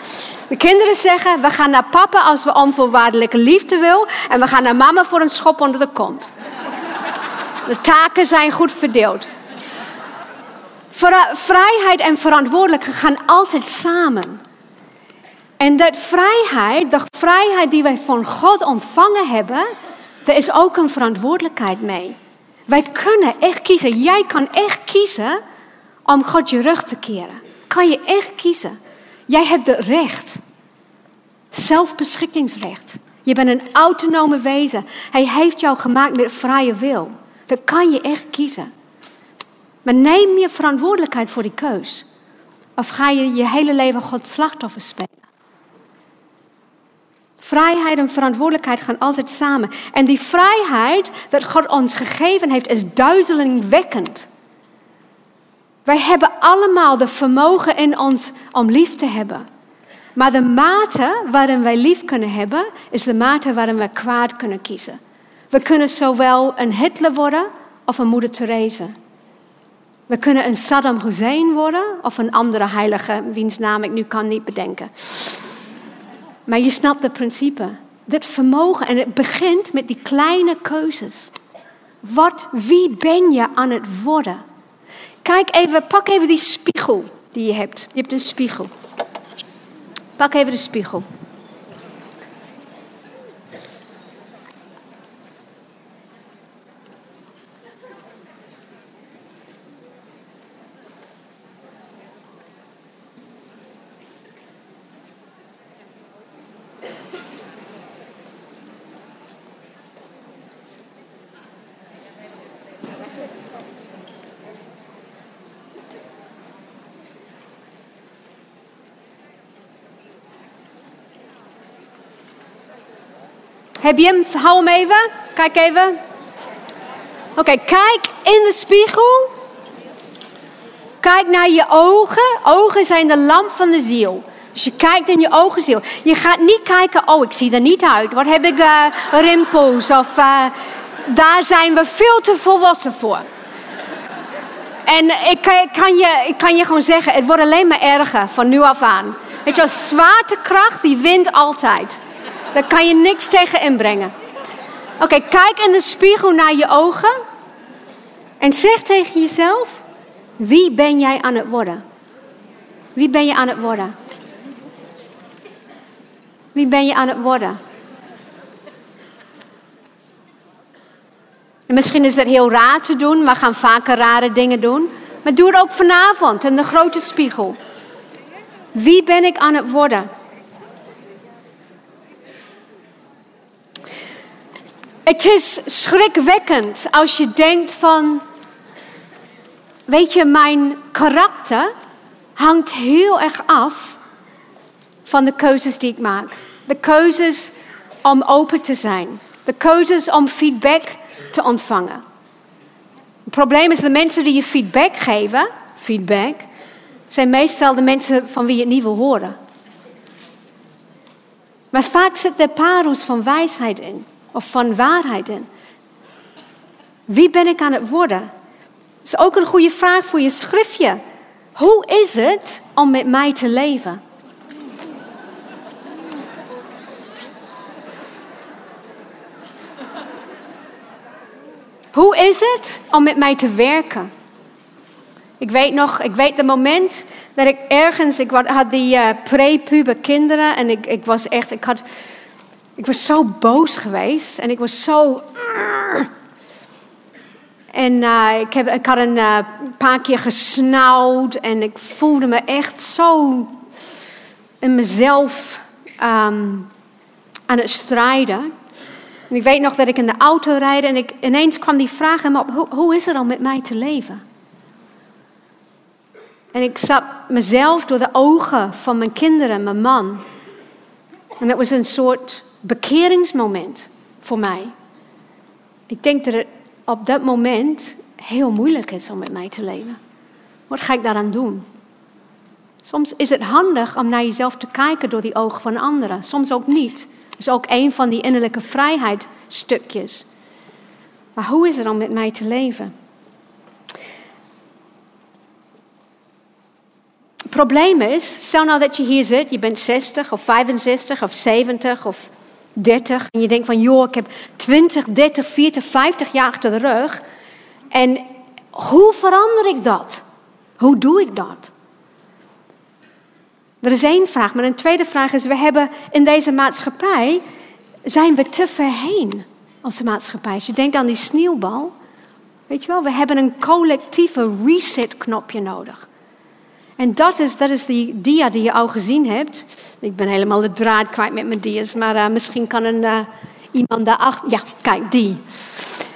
De kinderen zeggen, we gaan naar papa als we onvoorwaardelijke liefde wil. En we gaan naar mama voor een schop onder de kont. De taken zijn goed verdeeld. Vrijheid en verantwoordelijkheid gaan altijd samen. En dat vrijheid, de vrijheid die wij van God ontvangen hebben, daar is ook een verantwoordelijkheid mee. Wij kunnen echt kiezen. Jij kan echt kiezen om God je rug te keren. Kan je echt kiezen. Jij hebt het recht. Zelfbeschikkingsrecht. Je bent een autonome wezen. Hij heeft jou gemaakt met vrije wil. Dat kan je echt kiezen. Maar neem je verantwoordelijkheid voor die keus. Of ga je je hele leven God slachtoffer spelen? Vrijheid en verantwoordelijkheid gaan altijd samen. En die vrijheid dat God ons gegeven heeft, is duizelingwekkend. Wij hebben allemaal de vermogen in ons om lief te hebben. Maar de mate waarin wij lief kunnen hebben, is de mate waarin we kwaad kunnen kiezen. We kunnen zowel een Hitler worden of een Moeder Therese. We kunnen een Saddam Hussein worden of een andere heilige, wiens naam ik nu kan niet bedenken. Maar je snapt het principe. Dit vermogen, en het begint met die kleine keuzes. Wat, wie ben je aan het worden? Kijk even, pak even die spiegel die je hebt. Je hebt een spiegel. Pak even de spiegel. Heb je hem? Hou hem even. Kijk even. Oké, kijk in de spiegel. Kijk naar je ogen. Ogen zijn de lamp van de ziel. Dus je kijkt in je ogen ziel. Je gaat niet kijken, oh, ik zie er niet uit. Wat heb ik, uh, rimpels? Of uh, daar zijn we veel te volwassen voor. En ik kan, kan, je, ik kan je gewoon zeggen, het wordt alleen maar erger van nu af aan. Weet je, zwaartekracht die wint altijd. Daar kan je niks tegen inbrengen. Oké, kijk in de spiegel naar je ogen. En zeg tegen jezelf: wie ben jij aan het worden? Wie ben je aan het worden? Wie ben je aan het worden? En misschien is dat heel raar te doen, maar gaan vaker rare dingen doen. Maar doe het ook vanavond in de grote spiegel. Wie ben ik aan het worden? Het is schrikwekkend als je denkt van, weet je, mijn karakter hangt heel erg af van de keuzes die ik maak. De keuzes om open te zijn. De keuzes om feedback te ontvangen. Het probleem is de mensen die je feedback geven, feedback, zijn meestal de mensen van wie je het niet wil horen. Maar vaak zit er parels van wijsheid in of van waarheid in? Wie ben ik aan het worden? Dat is ook een goede vraag voor je schriftje. Hoe is het om met mij te leven? Hoe is het om met mij te werken? Ik weet nog, ik weet het moment dat ik ergens, ik had die uh, pre-puber kinderen en ik, ik was echt, ik had ik was zo boos geweest en ik was zo. En uh, ik, heb, ik had een uh, paar keer gesnauwd en ik voelde me echt zo in mezelf um, aan het strijden. En ik weet nog dat ik in de auto rijd en ik, ineens kwam die vraag in me op, hoe, hoe is het om met mij te leven? En ik zag mezelf door de ogen van mijn kinderen, mijn man. En dat was een soort bekeringsmoment voor mij. Ik denk dat het op dat moment heel moeilijk is om met mij te leven. Wat ga ik daaraan doen? Soms is het handig om naar jezelf te kijken door die ogen van anderen, soms ook niet. Dat is ook een van die innerlijke vrijheidstukjes. Maar hoe is het om met mij te leven? Het probleem is, stel nou dat je hier zit, je bent 60 of 65 of 70 of 30 en je denkt van joh, ik heb 20, 30, 40, 50 jaar achter de rug. En hoe verander ik dat? Hoe doe ik dat? Dat is één vraag. Maar een tweede vraag is, we hebben in deze maatschappij, zijn we te ver heen als maatschappij. Als je denkt aan die sneeuwbal, weet je wel, we hebben een collectieve reset-knopje nodig. En dat is, dat is die dia die je al gezien hebt. Ik ben helemaal de draad kwijt met mijn dia's, maar uh, misschien kan een, uh, iemand daarachter... Ja, kijk, die.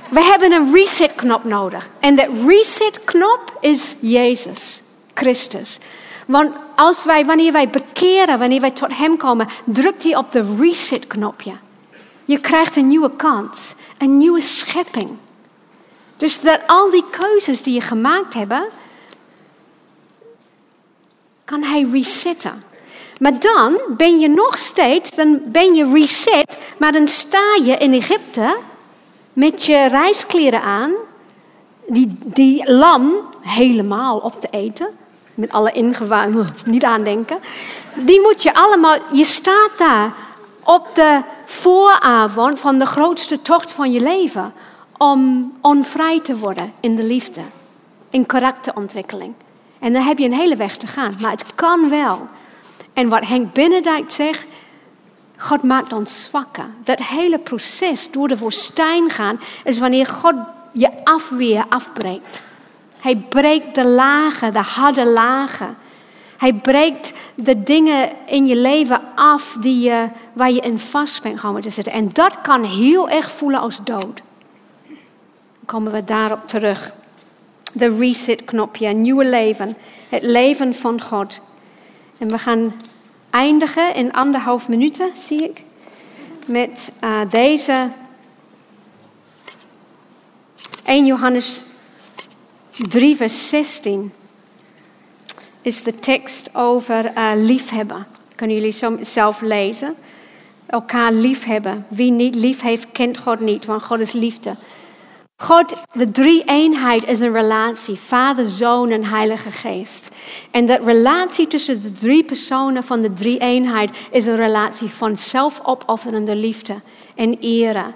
We hebben een reset-knop nodig. En dat reset-knop is Jezus, Christus. Want als wij, wanneer wij bekeren, wanneer wij tot Hem komen, drukt hij op de reset-knopje. Je krijgt een nieuwe kans, een nieuwe schepping. Dus dat al die keuzes die je gemaakt hebt, kan Hij resetten. Maar dan ben je nog steeds, dan ben je reset, maar dan sta je in Egypte met je reiskleren aan, die, die lam helemaal op te eten met alle ingewaan, [laughs] niet aandenken. Die moet je allemaal, je staat daar op de vooravond van de grootste tocht van je leven. Om onvrij te worden in de liefde, in karakterontwikkeling. En dan heb je een hele weg te gaan, maar het kan wel. En wat Henk Binnendijk zegt, God maakt ons zwakker. Dat hele proces door de woestijn gaan, is wanneer God je afweer afbreekt. Hij breekt de lagen, de harde lagen. Hij breekt de dingen in je leven af die je, waar je in vast bent komen te zitten. En dat kan heel erg voelen als dood. Dan komen we daarop terug. De reset-knopje, nieuwe leven. Het leven van God. En we gaan eindigen in anderhalf minuten, zie ik. Met uh, deze 1 Johannes 3, vers 16 is de tekst over uh, liefhebben. Kunnen jullie zelf lezen? Elkaar liefhebben. Wie niet lief heeft, kent God niet, want God is liefde. God, de drie eenheid is een relatie. Vader, Zoon en Heilige Geest. En dat relatie tussen de drie personen van de drie eenheid is een relatie van zelfopofferende liefde en ere.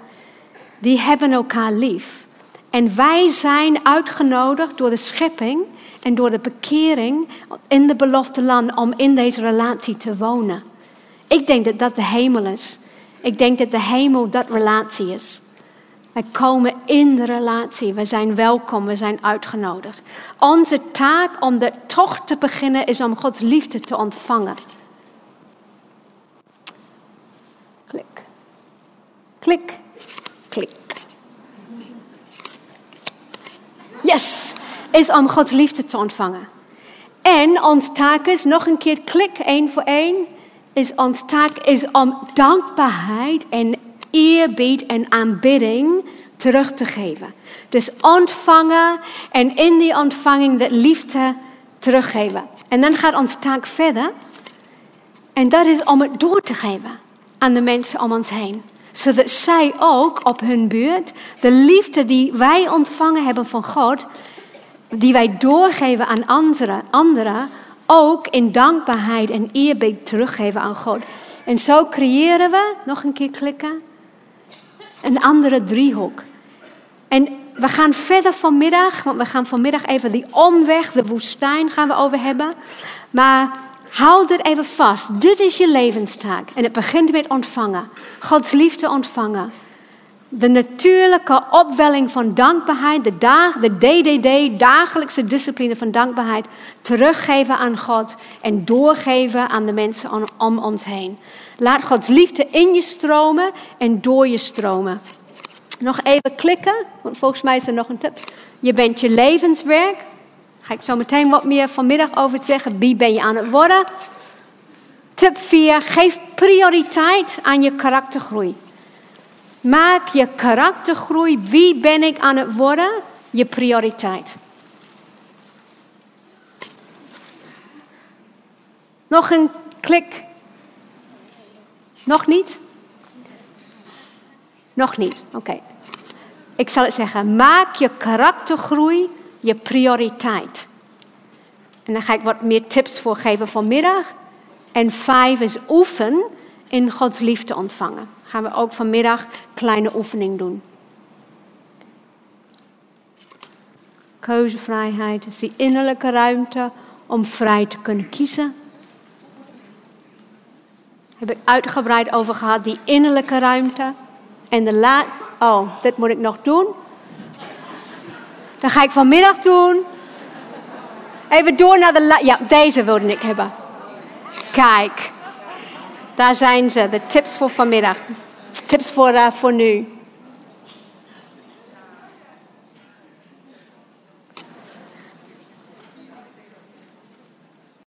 Die hebben elkaar lief. En wij zijn uitgenodigd door de schepping en door de bekering in de belofte land om in deze relatie te wonen. Ik denk dat dat de hemel is. Ik denk dat de hemel dat relatie is. Wij komen in de relatie. We zijn welkom, we zijn uitgenodigd. Onze taak om de tocht te beginnen is om Gods liefde te ontvangen. Klik. Klik. Klik. Yes, is om Gods liefde te ontvangen. En ons taak is, nog een keer klik, één voor één, is ons taak is om dankbaarheid en eerbied en aanbidding terug te geven. Dus ontvangen en in die ontvanging de liefde teruggeven. En dan gaat ons taak verder. En dat is om het door te geven aan de mensen om ons heen zodat zij ook op hun beurt de liefde die wij ontvangen hebben van God, die wij doorgeven aan anderen, anderen ook in dankbaarheid en eerbied teruggeven aan God. En zo creëren we, nog een keer klikken, een andere driehoek. En we gaan verder vanmiddag, want we gaan vanmiddag even die omweg, de woestijn gaan we over hebben. Maar Houd dit even vast. Dit is je levenstaak. En het begint met ontvangen. Gods liefde ontvangen. de natuurlijke opwelling van dankbaarheid, de, dag, de DDD, dagelijkse discipline van dankbaarheid, teruggeven aan God en doorgeven aan de mensen om ons heen. Laat Gods liefde in je stromen en door je stromen. Nog even klikken, want volgens mij is er nog een tip. Je bent je levenswerk. Ga ik zo meteen wat meer vanmiddag over zeggen. Wie ben je aan het worden? Tip 4. Geef prioriteit aan je karaktergroei. Maak je karaktergroei, wie ben ik aan het worden, je prioriteit. Nog een klik. Nog niet? Nog niet, oké. Ik zal het zeggen. Maak je karaktergroei je prioriteit. En dan ga ik wat meer tips voor geven vanmiddag. En vijf is oefen in Gods liefde ontvangen. Gaan we ook vanmiddag kleine oefening doen. Keuzevrijheid is die innerlijke ruimte om vrij te kunnen kiezen. Heb ik uitgebreid over gehad, die innerlijke ruimte. En de laat. Oh, dit moet ik nog doen. Dan ga ik vanmiddag doen. Even door naar de. Ja, deze wilde ik hebben. Kijk. Daar zijn ze, de tips voor vanmiddag. Tips voor, uh, voor nu.